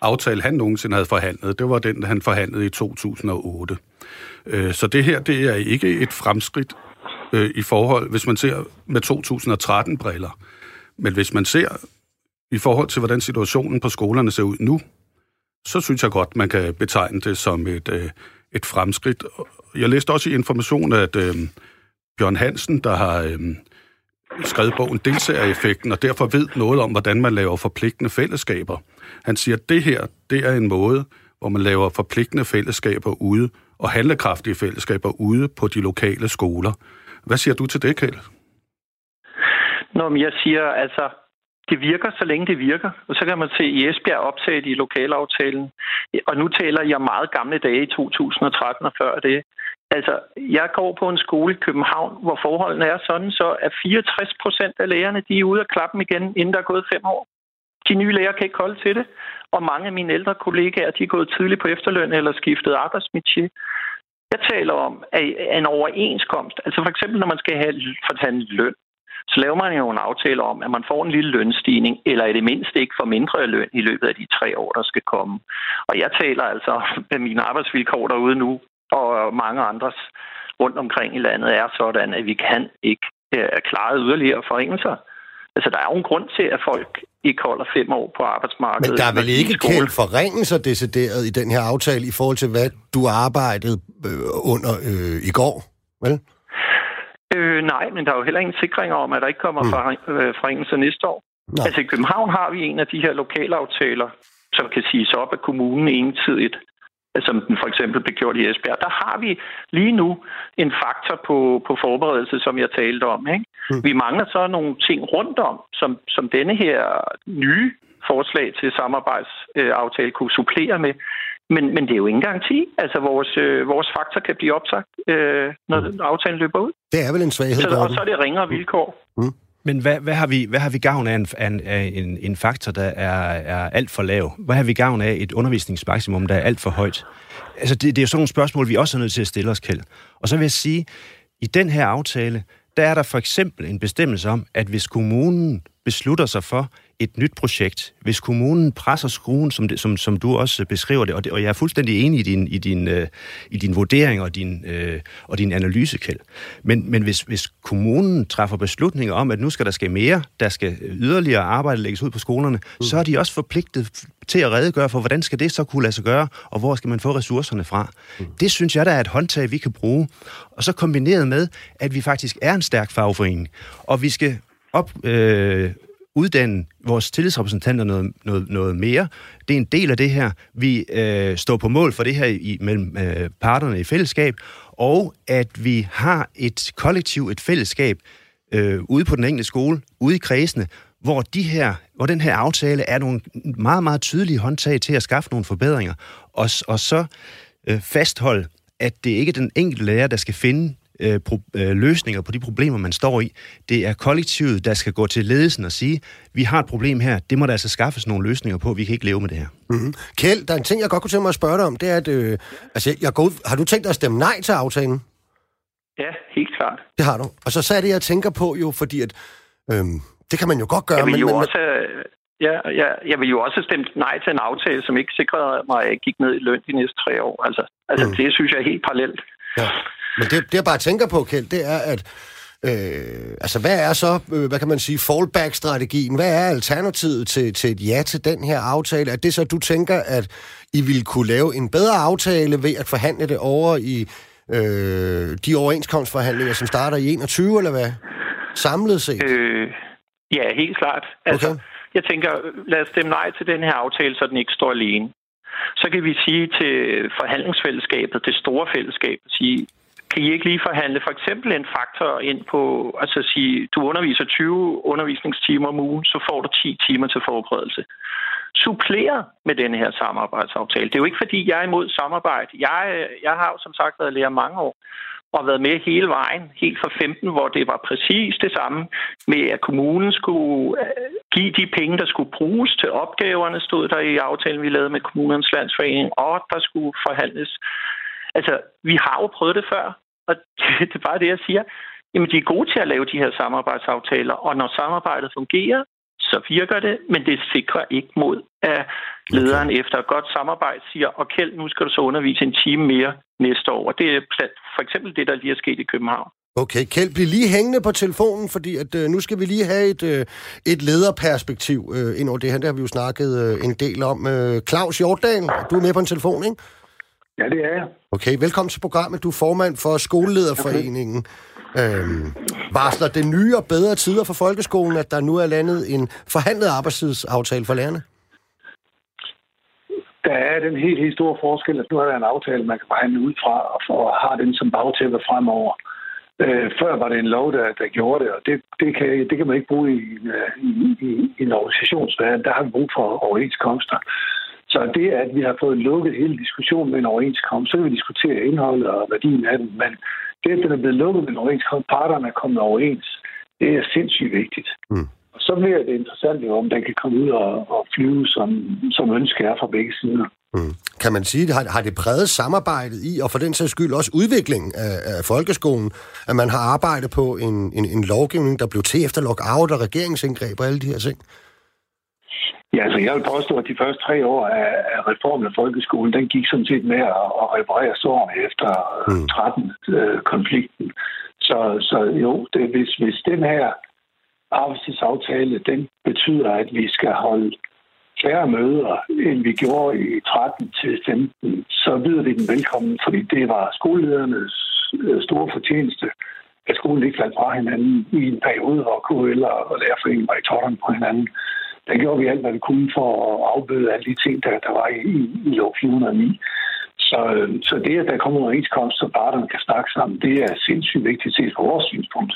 aftale, han nogensinde havde forhandlet, det var den, han forhandlede i 2008. Øh, så det her, det er ikke et fremskridt øh, i forhold, hvis man ser med 2013-briller. Men hvis man ser i forhold til, hvordan situationen på skolerne ser ud nu, så synes jeg godt, man kan betegne det som et, øh, et fremskridt. Jeg læste også i information, at øh, Bjørn Hansen, der har øh, skrevet bogen Deltagereffekten, og derfor ved noget om, hvordan man laver forpligtende fællesskaber. Han siger, at det her, det er en måde, hvor man laver forpligtende fællesskaber ude, og handlekraftige fællesskaber ude på de lokale skoler. Hvad siger du til det, Kjell? Nå, men jeg siger, altså, det virker, så længe det virker. Og så kan man se i Esbjerg optaget i lokalaftalen. Og nu taler jeg meget gamle dage i 2013 og før det. Altså, jeg går på en skole i København, hvor forholdene er sådan, så at 64 procent af lærerne, de er ude af klappen igen, inden der er gået fem år. De nye lærer kan ikke holde til det. Og mange af mine ældre kollegaer, de er gået tidligt på efterløn eller skiftet arbejdsmiljø. Jeg taler om at en overenskomst. Altså for eksempel, når man skal have fortalt løn, så laver man jo en aftale om, at man får en lille lønstigning, eller i det mindste ikke får mindre løn i løbet af de tre år, der skal komme. Og jeg taler altså med mine arbejdsvilkår derude nu, og mange andres rundt omkring i landet er sådan, at vi kan ikke uh, klare yderligere forringelser. Altså, der er jo en grund til, at folk ikke holder fem år på arbejdsmarkedet. Men der er vel ikke kaldt forringelser decideret i den her aftale i forhold til, hvad du arbejdede øh, under øh, i går, vel? Øh, nej, men der er jo heller ingen sikringer om, at der ikke kommer mm. forringelser næste år. Nej. Altså i København har vi en af de her lokalaftaler, som kan siges op af kommunen entydigt som den for eksempel blev gjort i Esbjerg. Der har vi lige nu en faktor på, på forberedelse, som jeg talte om. Ikke? Mm. Vi mangler så nogle ting rundt om, som, som denne her nye forslag til samarbejdsaftale kunne supplere med. Men, men det er jo ingen garanti. Altså, vores, øh, vores faktor kan blive opsagt, øh, når mm. aftalen løber ud. Det er vel en svaghed, så, Og så er det ringere vilkår. Mm. Men hvad, hvad, har vi, hvad har vi gavn af en, af en, en faktor, der er, er alt for lav? Hvad har vi gavn af et undervisningsmaksimum, der er alt for højt? Altså, det, det er jo sådan nogle spørgsmål, vi også er nødt til at stille os, Kjeld. Og så vil jeg sige, i den her aftale, der er der for eksempel en bestemmelse om, at hvis kommunen beslutter sig for, et nyt projekt, hvis kommunen presser skruen, som, det, som, som du også beskriver det, og, det, og jeg er fuldstændig enig i din, i din, øh, i din vurdering og din, øh, og din analysekæld. Men, men hvis, hvis kommunen træffer beslutninger om, at nu skal der ske mere, der skal yderligere arbejde lægges ud på skolerne, mm. så er de også forpligtet til at redegøre for, hvordan skal det så kunne lade sig gøre, og hvor skal man få ressourcerne fra. Mm. Det synes jeg, der er et håndtag, vi kan bruge. Og så kombineret med, at vi faktisk er en stærk fagforening, og vi skal op, øh, uddanne vores tillidsrepræsentanter noget, noget, noget mere. Det er en del af det her. Vi øh, står på mål for det her i, mellem øh, parterne i fællesskab, og at vi har et kollektiv, et fællesskab øh, ude på den enkelte skole, ude i kredsene, hvor, de her, hvor den her aftale er nogle meget, meget tydelige håndtag til at skaffe nogle forbedringer, og, og så øh, fastholde, at det ikke er den enkelte lærer, der skal finde øh, pro, øh, løsninger på de problemer, man står i. Det er kollektivet, der skal gå til ledelsen og sige, vi har et problem her, det må der altså skaffes nogle løsninger på, vi kan ikke leve med det her. Mm-hmm. Kjeld, der er en ting, jeg godt kunne tænke mig at spørge dig om, det er, at øh, altså, jeg går ud, har du tænkt dig at stemme nej til aftalen? Ja, helt klart. Det har du. Og så, så er det, jeg tænker på jo, fordi at, øhm, det kan man jo godt gøre. Jeg vil jo men, også, ja, ja, jeg vil jo også stemme nej til en aftale, som ikke sikrede mig, at jeg gik ned i løn de næste tre år. Altså, altså mm. det synes jeg er helt parallelt. Ja. Men det, det, jeg bare tænker på, Kjeld, det er, at Øh, altså, hvad er så, øh, hvad kan man sige, fallback-strategien? Hvad er alternativet til, til et ja til den her aftale? Er det så, du tænker, at I ville kunne lave en bedre aftale ved at forhandle det over i øh, de overenskomstforhandlinger, som starter i 21, eller hvad? Samlet set? Øh, ja, helt klart. Altså, okay. Jeg tænker, lad os stemme nej til den her aftale, så den ikke står alene. Så kan vi sige til forhandlingsfællesskabet, det store fællesskab, sige, kan I ikke lige forhandle for eksempel en faktor ind på, altså sige, du underviser 20 undervisningstimer om ugen, så får du 10 timer til forberedelse. Supplerer med denne her samarbejdsaftale. Det er jo ikke, fordi jeg er imod samarbejde. Jeg, jeg har jo som sagt været lærer mange år og været med hele vejen, helt fra 15, hvor det var præcis det samme med, at kommunen skulle øh, give de penge, der skulle bruges til opgaverne, stod der i aftalen, vi lavede med kommunernes landsforening, og der skulle forhandles Altså, vi har jo prøvet det før, og det, det er bare det, jeg siger. Jamen, de er gode til at lave de her samarbejdsaftaler, og når samarbejdet fungerer, så virker det, men det sikrer ikke mod, at lederen okay. efter et godt samarbejde siger, og Kjeld, nu skal du så undervise en time mere næste år. Og det er for eksempel det, der lige er sket i København. Okay, Kjeld, bliv lige hængende på telefonen, fordi at, øh, nu skal vi lige have et, øh, et lederperspektiv øh, ind over det her. Det har vi jo snakket øh, en del om. Øh, Claus Hjortdal, du er med på en telefon, ikke? Ja, det er jeg. Okay, velkommen til programmet. Du er formand for Skolelederforeningen. Okay. Øhm, varsler det nye og bedre tider for folkeskolen, at der nu er landet en forhandlet arbejdstidsaftale for lærerne? Der er den helt, helt store forskel, at nu er der en aftale, man kan behandle ud fra, og har den som bagtæppe fremover. Øh, før var det en lov, der, der gjorde det, og det, det, kan, det kan man ikke bruge i, i, i, i en organisationsverden. Der har vi brug for overenskomster. Så det, at vi har fået lukket hele diskussionen med en overenskomst, så kan vi diskutere indholdet og værdien af den. Men det, at den er blevet lukket med en overenskomst, parterne er kommet overens, det er sindssygt vigtigt. Mm. Og så bliver det interessant, om den kan komme ud og, og flyve, som, som ønske er fra begge sider. Mm. Kan man sige, har, har det præget samarbejdet i, og for den sags skyld også udviklingen af, af folkeskolen, at man har arbejdet på en, en, en lovgivning, der blev til efter lockout og regeringsindgreb og alle de her ting? Ja, altså jeg vil påstå, at de første tre år af, reformen af folkeskolen, den gik sådan set med at, at reparere sårene efter mm. 13-konflikten. Øh, så, så jo, det, hvis, hvis den her arbejdstidsaftale, den betyder, at vi skal holde færre møder, end vi gjorde i 13 til 15, så byder vi den velkommen, fordi det var skoleledernes øh, store fortjeneste, at skolen ikke faldt fra hinanden i en periode, hvor KL og lærerforeningen var i tårten på hinanden der gjorde vi alt, hvad vi kunne for at afbøde alle de ting, der, der var i, i, i år 409. Så, øh, så det, at der kommer en overenskomst, så parterne kan snakke sammen, det er sindssygt vigtigt set fra vores synspunkt.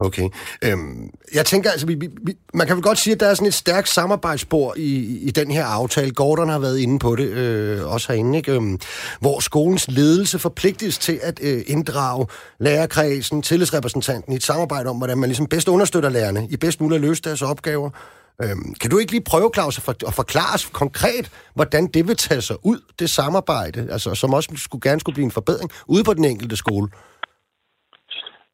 Okay. Øhm, jeg tænker, altså, vi, vi, man kan vel godt sige, at der er sådan et stærkt samarbejdsspor i, i den her aftale. Gordon har været inde på det, øh, også herinde, ikke? Øhm, hvor skolens ledelse forpligtes til at øh, inddrage lærerkredsen, tillidsrepræsentanten i et samarbejde om, hvordan man ligesom bedst understøtter lærerne i bedst muligt at løse deres opgaver. Øhm, kan du ikke lige prøve, Claus, at, for, at forklare os konkret, hvordan det vil tage sig ud, det samarbejde, altså, som også skulle, gerne skulle blive en forbedring ude på den enkelte skole?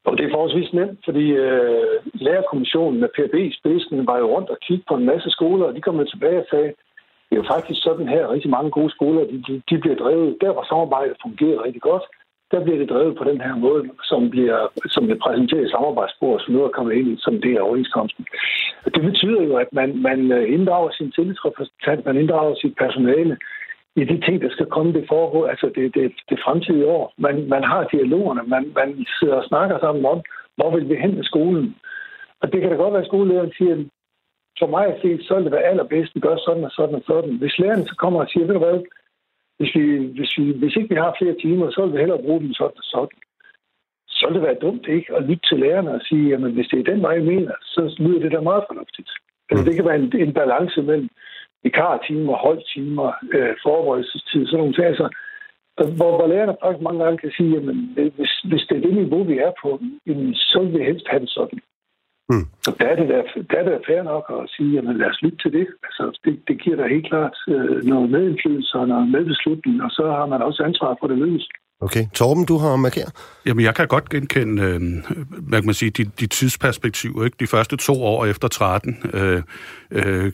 Og det er forholdsvis nemt, fordi øh, lærerkommissionen med PRB i spidsen var jo rundt og kiggede på en masse skoler, og de kom tilbage og sagde, det er jo faktisk sådan her, rigtig mange gode skoler, de, de, de bliver drevet, der hvor samarbejdet fungerer rigtig godt, der bliver det drevet på den her måde, som bliver, som bliver præsenteret i samarbejdsspor, som nu er kommet ind som det er overenskomsten. Det betyder jo, at man, man øh, inddrager sin tillidsrepræsentant, man inddrager sit personale i de ting, der skal komme det foregå, altså det, det, det fremtidige år. Man, man har dialogerne, man, man sidder og snakker sammen om, hvor vil vi hen med skolen. Og det kan da godt være, at skolelederen siger, for mig at se, så vil det være allerbedst, at gøre gør sådan og sådan og sådan. Hvis lærerne så kommer og siger, ved du hvad, hvis, vi, hvis, vi, hvis ikke vi har flere timer, så vil vi hellere bruge dem sådan og sådan. Så vil det være dumt ikke at lytte til lærerne og sige, jamen hvis det er den vej, jeg mener, så lyder det da meget fornuftigt. Altså, det kan være en, en balance mellem vikartimer, holdtimer, øh, forberedelsestid, sådan nogle ting. Altså, hvor, hvor lærerne faktisk mange gange kan sige, jamen, hvis, hvis det er det niveau, vi er på, jamen, så vil vi helst have det sådan. Mm. Og der er, det der, der er det fair nok at sige, jamen lad os lytte til det. Altså, det, det giver da helt klart øh, noget medindflydelse og noget medbeslutning, og så har man også ansvar for det lykkes. Okay. Torben, du har markeret? Jamen, jeg kan godt genkende, øh, hvad kan man sige, de, de tidsperspektiver. Ikke? De første to år efter 13 øh, øh,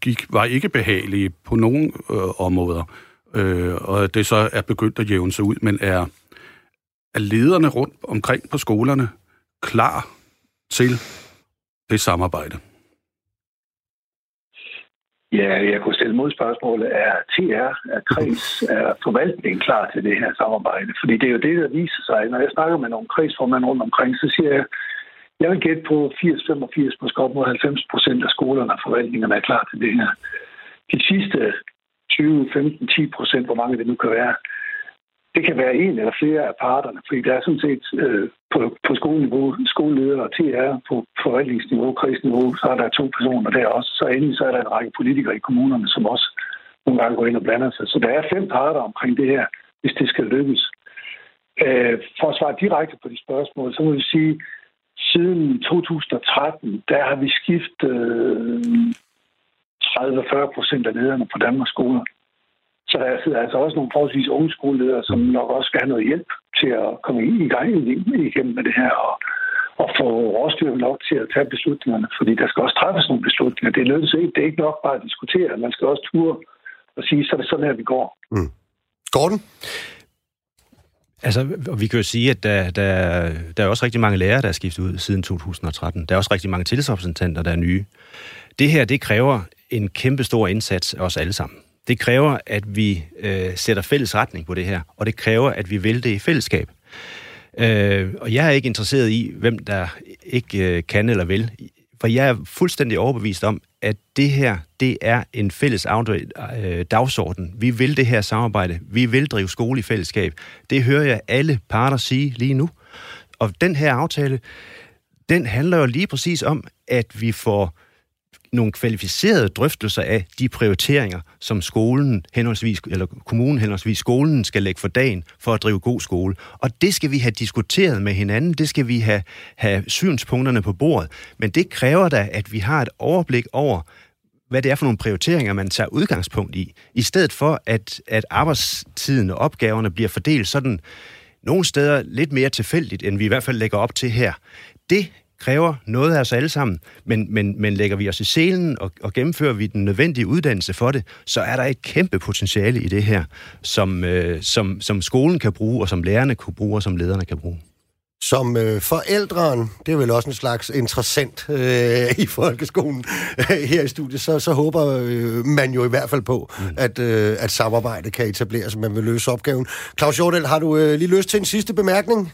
gik, var ikke behagelige på nogen øh, områder. Øh, og det så er begyndt at jævne sig ud, men er, er lederne rundt omkring på skolerne klar til det samarbejde? Ja, jeg kunne stille modspørgsmålet. Er TR, er kreds, er forvaltningen klar til det her samarbejde? Fordi det er jo det, der viser sig. Når jeg snakker med nogle kredsformand rundt omkring, så siger jeg, jeg vil gætte på 80-85, måske op mod 90 procent af skolerne og forvaltningerne er klar til det her. De sidste 20, 15, 10 procent, hvor mange det nu kan være, det kan være en eller flere af parterne, fordi der er sådan set øh, på, på skoleniveau, skoleleder og TR på forvaltningsniveau, krigsniveau, så er der to personer der også. Så endelig så er der en række politikere i kommunerne, som også nogle gange går ind og blander sig. Så der er fem parter omkring det her, hvis det skal lykkes. Øh, for at svare direkte på de spørgsmål, så må vi sige, siden 2013, der har vi skiftet øh, 30-40 procent af lederne på Danmarks skoler. Så der sidder altså også nogle forholdsvis unge skoleledere, som nok også skal have noget hjælp til at komme i gang igennem med det her, og, og få råstyrken nok til at tage beslutningerne, fordi der skal også træffes nogle beslutninger. Det er ikke. Det er ikke nok bare at diskutere. Man skal også ture og sige, så er det sådan her, vi går. Mm. Gordon? Altså, vi kan jo sige, at der, der, der er også rigtig mange lærere, der er skiftet ud siden 2013. Der er også rigtig mange tillidsrepræsentanter, der er nye. Det her, det kræver en kæmpe stor indsats af os alle sammen. Det kræver, at vi øh, sætter fælles retning på det her, og det kræver, at vi vil det i fællesskab. Øh, og jeg er ikke interesseret i, hvem der ikke øh, kan eller vil, for jeg er fuldstændig overbevist om, at det her, det er en fælles øh, dagsorden. Vi vil det her samarbejde. Vi vil drive skole i fællesskab. Det hører jeg alle parter sige lige nu. Og den her aftale, den handler jo lige præcis om, at vi får nogle kvalificerede drøftelser af de prioriteringer, som skolen henholdsvis, eller kommunen henholdsvis skolen skal lægge for dagen for at drive god skole. Og det skal vi have diskuteret med hinanden, det skal vi have, have synspunkterne på bordet. Men det kræver da, at vi har et overblik over, hvad det er for nogle prioriteringer, man tager udgangspunkt i, i stedet for, at, at arbejdstiden og opgaverne bliver fordelt sådan nogle steder lidt mere tilfældigt, end vi i hvert fald lægger op til her. Det kræver noget af os alle sammen, men, men, men lægger vi os i selen og, og gennemfører vi den nødvendige uddannelse for det, så er der et kæmpe potentiale i det her, som, øh, som, som skolen kan bruge, og som lærerne kan bruge, og som lederne kan bruge. Som øh, forældren, det er vel også en slags interessant øh, i folkeskolen øh, her i studiet, så, så håber øh, man jo i hvert fald på, mm. at, øh, at samarbejdet kan etableres, man vil løse opgaven. Claus Jordel, har du øh, lige lyst til en sidste bemærkning?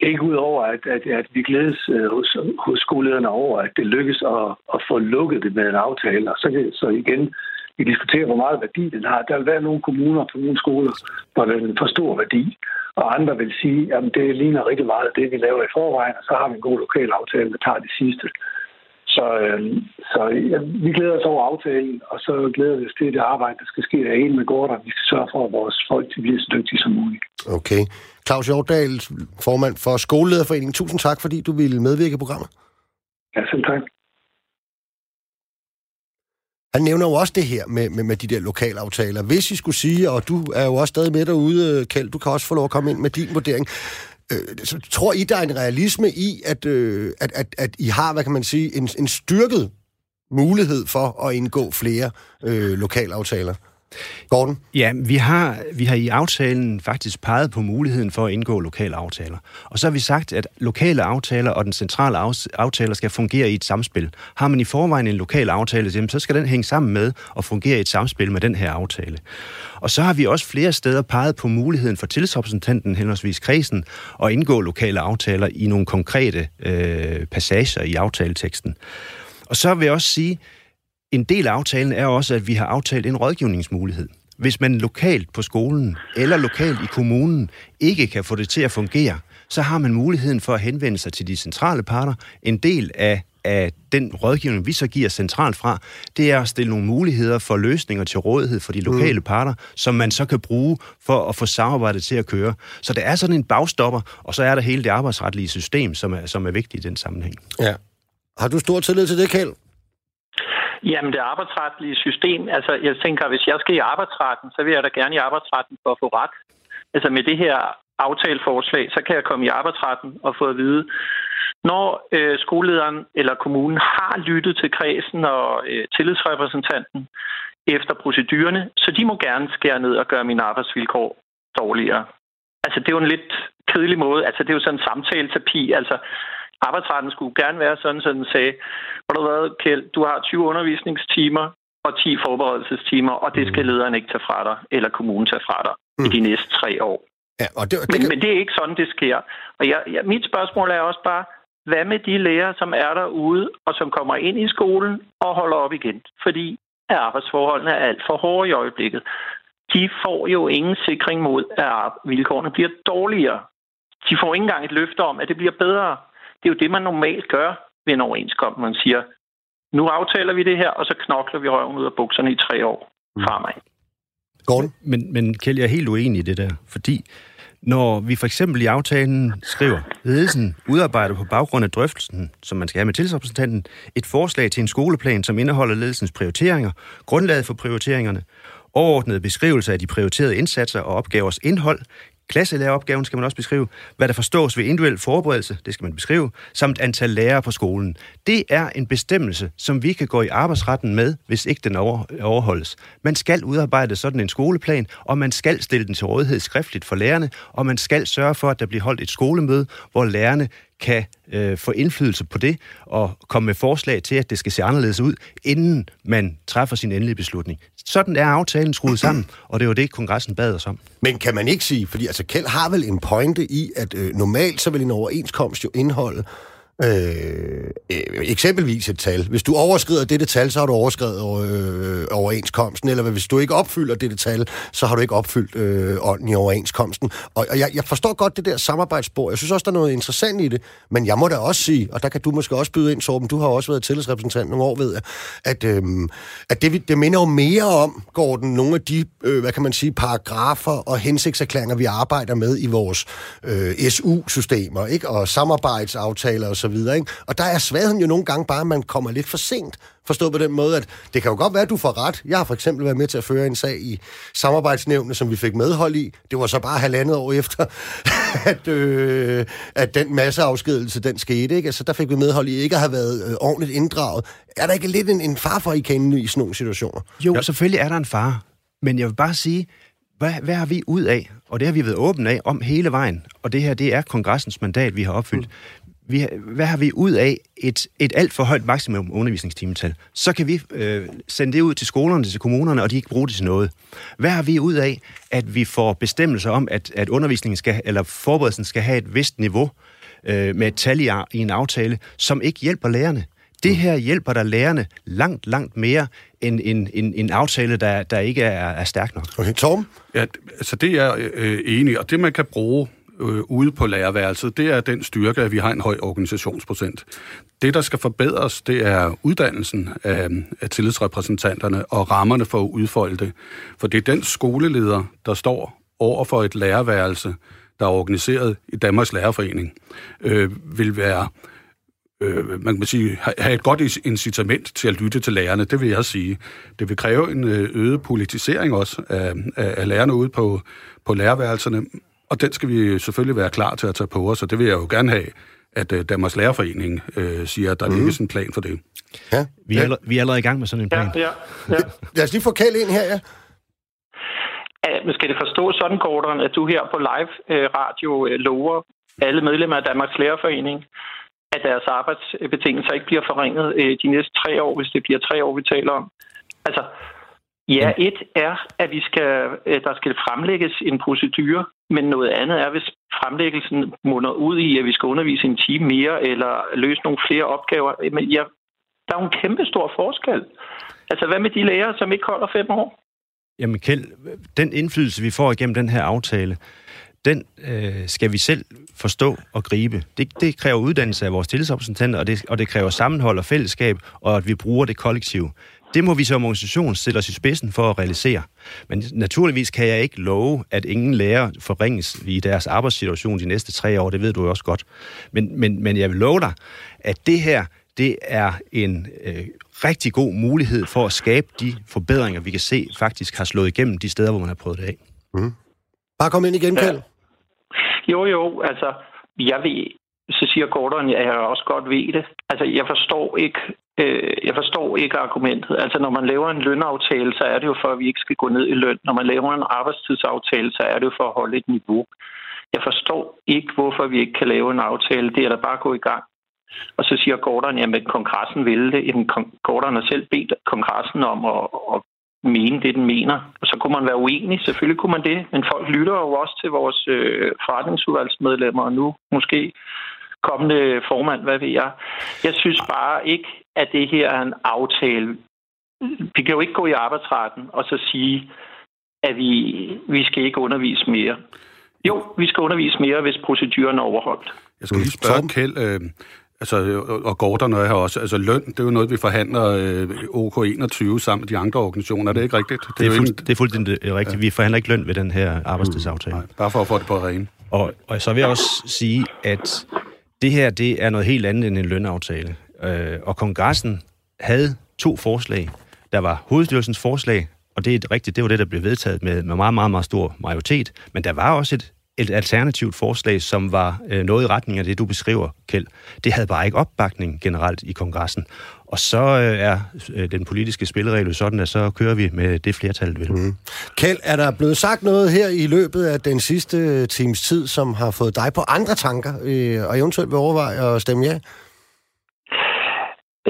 Ikke udover, at, at, at vi glædes øh, hos, hos skolelederne over, at det lykkes at, at få lukket det med en aftale. Og så, så igen, vi diskuterer, hvor meget værdi den har. Der vil være nogle kommuner på nogle skoler, hvor den for stor værdi. Og andre vil sige, at det ligner rigtig meget det, vi laver i forvejen, og så har vi en god lokal aftale, der tager det sidste. Så, øh, så ja, vi glæder os over aftalen, og så glæder vi os til det arbejde, der skal ske derinde en med Gordon. Vi skal sørge for, at vores folk bliver så dygtige som muligt. Okay. Claus Hjortdal, formand for Skolelederforeningen. Tusind tak, fordi du ville medvirke i programmet. Ja, selv tak. Han nævner jo også det her med, med, med de der lokalaftaler. Hvis I skulle sige, og du er jo også stadig med derude, Kjeld, du kan også få lov at komme ind med din vurdering. Øh, så tror I, der er en realisme i, at, øh, at, at, at I har, hvad kan man sige, en, en styrket mulighed for at indgå flere øh, lokalaftaler? Gordon? Ja, vi har, vi har i aftalen faktisk peget på muligheden for at indgå lokale aftaler. Og så har vi sagt, at lokale aftaler og den centrale aftaler skal fungere i et samspil. Har man i forvejen en lokal aftale, så skal den hænge sammen med og fungere i et samspil med den her aftale. Og så har vi også flere steder peget på muligheden for tillidsrepræsentanten, henholdsvis kredsen, at indgå lokale aftaler i nogle konkrete øh, passager i aftaleteksten. Og så vil jeg også sige, en del af aftalen er også, at vi har aftalt en rådgivningsmulighed. Hvis man lokalt på skolen eller lokalt i kommunen ikke kan få det til at fungere, så har man muligheden for at henvende sig til de centrale parter. En del af af den rådgivning, vi så giver centralt fra, det er at stille nogle muligheder for løsninger til rådighed for de lokale mm. parter, som man så kan bruge for at få samarbejdet til at køre. Så der er sådan en bagstopper, og så er der hele det arbejdsretlige system, som er, som er vigtigt i den sammenhæng. Ja. Har du stor tillid til det, Kjeld? Jamen, det arbejdsretlige system, altså jeg tænker, hvis jeg skal i arbejdsretten, så vil jeg da gerne i arbejdsretten for at få ret. Altså med det her aftaleforslag, så kan jeg komme i arbejdsretten og få at vide, når øh, skolelederen eller kommunen har lyttet til kredsen og øh, tillidsrepræsentanten efter procedurerne, så de må gerne skære ned og gøre mine arbejdsvilkår dårligere. Altså, det er jo en lidt kedelig måde. Altså, det er jo sådan en samtaleterapi. Altså, arbejdsretten skulle gerne være sådan, så den sagde, hvor du hvad, Kjeld, du har 20 undervisningstimer og 10 forberedelsestimer, og det skal mm. lederen ikke tage fra dig, eller kommunen tage fra dig mm. i de næste tre år. Ja, og det, det men, kan... men det er ikke sådan, det sker. Og jeg, jeg, mit spørgsmål er også bare, hvad med de lærere, som er derude, og som kommer ind i skolen og holder op igen? Fordi arbejdsforholdene er alt for hårde i øjeblikket. De får jo ingen sikring mod, at vilkårene bliver dårligere. De får ikke engang et løfte om, at det bliver bedre. Det er jo det, man normalt gør ved en overenskomst. Man siger, nu aftaler vi det her, og så knokler vi røven ud af bukserne i tre år fremad. Gordon? Men, men Kjell, jeg er helt uenig i det der, fordi når vi for eksempel i aftalen skriver, ledelsen udarbejder på baggrund af drøftelsen, som man skal have med tillidsrepræsentanten, et forslag til en skoleplan, som indeholder ledelsens prioriteringer, grundlaget for prioriteringerne, overordnede beskrivelser af de prioriterede indsatser og opgavers indhold, Klasselæreropgaven skal man også beskrive. Hvad der forstås ved individuel forberedelse, det skal man beskrive. Samt antal lærere på skolen. Det er en bestemmelse, som vi kan gå i arbejdsretten med, hvis ikke den overholdes. Man skal udarbejde sådan en skoleplan, og man skal stille den til rådighed skriftligt for lærerne, og man skal sørge for, at der bliver holdt et skolemøde, hvor lærerne kan øh, få indflydelse på det og komme med forslag til, at det skal se anderledes ud, inden man træffer sin endelige beslutning. Sådan er aftalen skruet sammen, og det var det, kongressen bad os om. Men kan man ikke sige, fordi altså Kjeld har vel en pointe i, at øh, normalt så vil en overenskomst jo indeholde Øh, øh, eksempelvis et tal. Hvis du overskrider dette tal, så har du overskrevet øh, overenskomsten, eller hvis du ikke opfylder dette tal, så har du ikke opfyldt øh, ånden i overenskomsten. Og, og jeg, jeg forstår godt det der samarbejdsspor. Jeg synes også, der er noget interessant i det, men jeg må da også sige, og der kan du måske også byde ind, Torben, du har også været tillidsrepræsentant nogle år, ved jeg, at, øh, at det, det minder jo mere om, Gordon, nogle af de, øh, hvad kan man sige, paragrafer og hensigtserklæringer, vi arbejder med i vores øh, SU-systemer, ikke? og samarbejdsaftaler og så videre. Ikke? Og der er svagheden jo nogle gange bare, at man kommer lidt for sent. Forstået på den måde, at det kan jo godt være, at du får ret. Jeg har for eksempel været med til at føre en sag i samarbejdsnævnet, som vi fik medhold i. Det var så bare halvandet år efter, at, øh, at den masseafskedelse, den skete. Ikke? Altså, der fik vi medhold i ikke at have været øh, ordentligt inddraget. Er der ikke lidt en, en far for i kanen i sådan nogle situationer? Jo, ja. selvfølgelig er der en far. Men jeg vil bare sige, hvad, hvad har vi ud af? Og det har vi været åbne af om hele vejen. Og det her, det er kongressens mandat, vi har opfyldt. Mm vi, hvad har vi ud af et, et alt for højt maksimum undervisningstimetal? Så kan vi øh, sende det ud til skolerne, til kommunerne, og de ikke bruge det til noget. Hvad har vi ud af, at vi får bestemmelser om, at, at undervisningen skal, eller forberedelsen skal have et vist niveau øh, med et tal i, i en aftale, som ikke hjælper lærerne? Det her hjælper der lærerne langt, langt mere end en, en, en aftale, der, der ikke er, er stærk nok. Okay, Tom? Ja, altså det er jeg øh, enig, og det man kan bruge øh, ude på lærerværelset, det er den styrke, at vi har en høj organisationsprocent. Det, der skal forbedres, det er uddannelsen af, af tillidsrepræsentanterne og rammerne for at udfolde det. For det er den skoleleder, der står over for et lærerværelse, der er organiseret i Danmarks Lærerforening, øh, vil være øh, man kan sige, have et godt incitament til at lytte til lærerne, det vil jeg sige. Det vil kræve en øh, øget politisering også af, af, af lærerne ude på, på lærerværelserne, og den skal vi selvfølgelig være klar til at tage på os, og det vil jeg jo gerne have, at uh, Danmarks Lærerforening uh, siger, at der mm. ligger sådan en plan for det. Ja. Vi, er, allerede, vi er allerede i gang med sådan en plan. Ja, ja, ja. Lad os lige få Kjeld ind her, ja. Men skal det forstås sådan, Gordon, at du her på live uh, radio uh, lover alle medlemmer af Danmarks Lærerforening, at deres arbejdsbetingelser ikke bliver forringet uh, de næste tre år, hvis det bliver tre år, vi taler om? Altså, Ja, et er, at vi skal, øh, der skal fremlægges en procedure, men noget andet er, hvis fremlæggelsen munder ud i, at vi skal undervise en time mere, eller løse nogle flere opgaver. Men jeg Der er jo en kæmpe stor forskel. Altså, hvad med de lærere, som ikke holder fem år? Jamen Kjeld, den indflydelse, vi får igennem den her aftale, den øh, skal vi selv forstå og gribe. Det, det kræver uddannelse af vores tillidsrepræsentanter, og det, og det kræver sammenhold og fællesskab, og at vi bruger det kollektiv. Det må vi som organisation stille os i spidsen for at realisere. Men naturligvis kan jeg ikke love, at ingen lærer forringes i deres arbejdssituation de næste tre år. Det ved du jo også godt. Men, men, men jeg vil love dig, at det her, det er en øh, rigtig god mulighed for at skabe de forbedringer, vi kan se faktisk har slået igennem de steder, hvor man har prøvet det af. Mm. Bare kom ind igen, Kjeld. Ja. Jo, jo, altså, jeg ved, så siger Gordon, at jeg også godt ved det. Altså, jeg forstår ikke, øh, jeg forstår ikke argumentet. Altså, når man laver en lønaftale, så er det jo for, at vi ikke skal gå ned i løn. Når man laver en arbejdstidsaftale, så er det jo for at holde et niveau. Jeg forstår ikke, hvorfor vi ikke kan lave en aftale. Det er da bare at gå i gang. Og så siger Gordon, at kongressen ville det. Jamen, Gordon har selv bedt kongressen om at, at mene det, den mener. Og så kunne man være uenig, selvfølgelig kunne man det, men folk lytter jo også til vores øh, forretningsudvalgsmedlemmer, og nu måske kommende formand, hvad ved jeg. Jeg synes bare ikke, at det her er en aftale. Vi kan jo ikke gå i arbejdsretten og så sige, at vi, vi skal ikke undervise mere. Jo, vi skal undervise mere, hvis proceduren er overholdt. Jeg skal lige spørge Kjeld, øh, Altså, og Gordon og jeg har også, altså løn, det er jo noget, vi forhandler øh, OK21 sammen med de andre organisationer, er det ikke rigtigt? Det, det, er, det er fuldstændig rigtigt. Ja. Vi forhandler ikke løn ved den her arbejdstidsaftale. Nej, bare for at få det på rene. Og, og så vil jeg også sige, at det her, det er noget helt andet end en lønaftale. Øh, og kongressen havde to forslag. Der var hovedstyrelsens forslag, og det er rigtigt, det var det, der blev vedtaget med, med meget, meget, meget stor majoritet. Men der var også et et alternativt forslag, som var øh, noget i retning af det, du beskriver, Kjeld. Det havde bare ikke opbakning generelt i kongressen. Og så øh, er øh, den politiske spilleregel sådan, at så kører vi med det flertal, vil. Mm. Kjeld, er der blevet sagt noget her i løbet af den sidste times tid, som har fået dig på andre tanker, øh, og eventuelt vil overveje at stemme ja?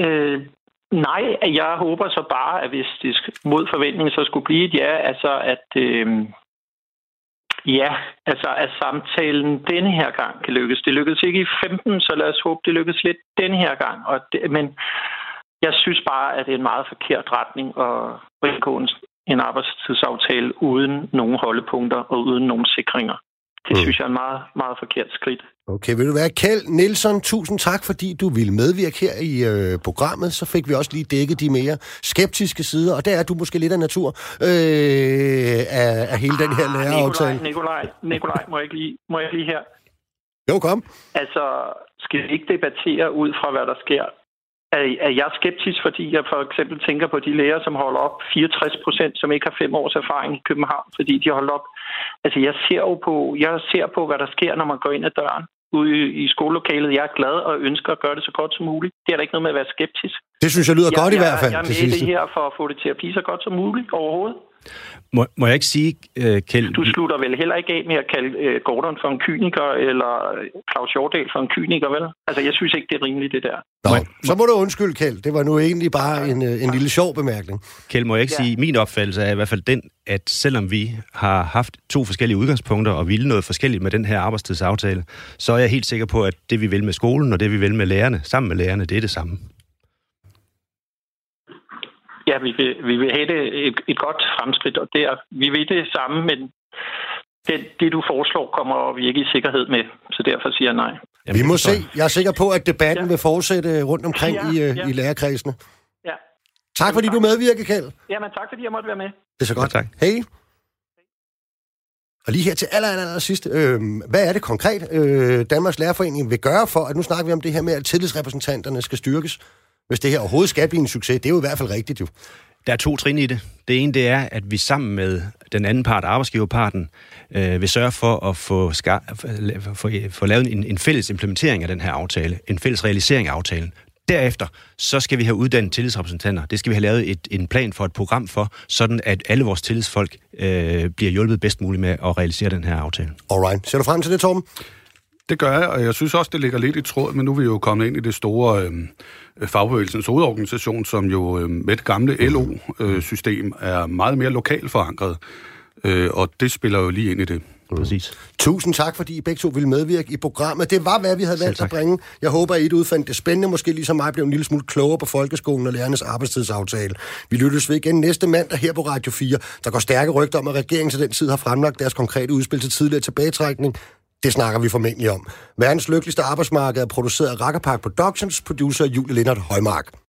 Øh, nej, jeg håber så bare, at hvis det mod forventning så skulle blive et ja, altså at... Øh, Ja, altså at samtalen denne her gang kan lykkes. Det lykkedes ikke i 15, så lad os håbe, det lykkes lidt denne her gang. Og det, men jeg synes bare, at det er en meget forkert retning at indgå en, arbejdstidsaftale uden nogen holdepunkter og uden nogen sikringer. Det mm. synes jeg er en meget, meget forkert skridt. Okay, vil du være Kjeld Nielsen, tusind tak, fordi du ville medvirke her i øh, programmet. Så fik vi også lige dækket de mere skeptiske sider, og der er du måske lidt af natur øh, af, af hele den her ah, læreraftale. Nikolaj, Nikolaj, Nikolaj, må jeg ikke lige, må jeg lige her? Jo, kom. Altså, skal vi ikke debattere ud fra, hvad der sker? Er, er jeg skeptisk, fordi jeg for eksempel tænker på de læger, som holder op 64 procent, som ikke har fem års erfaring i København, fordi de holder op. Altså, jeg ser jo på, jeg ser på, hvad der sker, når man går ind ad døren ude i skolelokalet. Jeg er glad og ønsker at gøre det så godt som muligt. Det er der ikke noget med at være skeptisk. Det synes jeg lyder jeg, godt i hvert fald. Jeg er med det her for at få det til at blive så godt som muligt overhovedet. Må, må jeg ikke sige, uh, Kjeld... Du slutter vel heller ikke af med at kalde uh, Gordon for en kyniker, eller Claus Hjortdal for en kyniker, vel? Altså, jeg synes ikke, det er rimeligt, det der. Nå, må, så må du undskylde, Kjeld. Det var nu egentlig bare en, øh, en lille sjov bemærkning. Kjeld, må jeg ikke ja. sige, min opfattelse er i hvert fald den, at selvom vi har haft to forskellige udgangspunkter og ville noget forskelligt med den her arbejdstidsaftale, så er jeg helt sikker på, at det vi vil med skolen og det vi vil med lærerne, sammen med lærerne, det er det samme. Ja, vi vil, vi vil have det et, et godt fremskridt, og det er, vi vil det samme, men det, det, du foreslår, kommer vi ikke i sikkerhed med, så derfor siger jeg nej. Jamen, vi må se. Jeg er sikker på, at debatten ja. vil fortsætte rundt omkring ja, i, øh, ja. i lærerkredsene. Ja. Tak, fordi du medvirker, Kjeld. Jamen, tak, fordi jeg måtte være med. Det er så godt. Ja, tak. Hej. Og lige her til aller, aller, aller sidst, øh, hvad er det konkret, øh, Danmarks Lærerforening vil gøre for, at nu snakker vi om det her med, at tillidsrepræsentanterne skal styrkes? Hvis det her overhovedet skal blive en succes. Det er jo i hvert fald rigtigt jo. Der er to trin i det. Det ene det er, at vi sammen med den anden part, arbejdsgiverparten, øh, vil sørge for at få, ska- få, få lavet en, en fælles implementering af den her aftale, en fælles realisering af aftalen. Derefter, så skal vi have uddannet tillidsrepræsentanter. Det skal vi have lavet et, en plan for, et program for, sådan at alle vores tillidsfolk øh, bliver hjulpet bedst muligt med at realisere den her aftale. Alright. Ser du frem til det, Torben? Det gør jeg, og jeg synes også, det ligger lidt i tråd, men nu er vi jo kommet ind i det store øh, fagbevægelsens hovedorganisation, som jo øh, med det gamle LO-system øh, er meget mere lokalt forankret, øh, og det spiller jo lige ind i det. Præcis. Tusind tak, fordi I begge to ville medvirke i programmet. Det var, hvad vi havde valgt at bringe. Jeg håber, at I udfandt det spændende. Måske ligesom mig blev en lille smule klogere på folkeskolen og lærernes arbejdstidsaftale. Vi lyttes ved igen næste mandag her på Radio 4. Der går stærke rygter om, at regeringen til den tid har fremlagt deres konkrete udspil til tidligere tilbagetrækning. Det snakker vi formentlig om. Verdens lykkeligste arbejdsmarked er produceret af Rakkerpark Productions, producer Julie Lindert Højmark.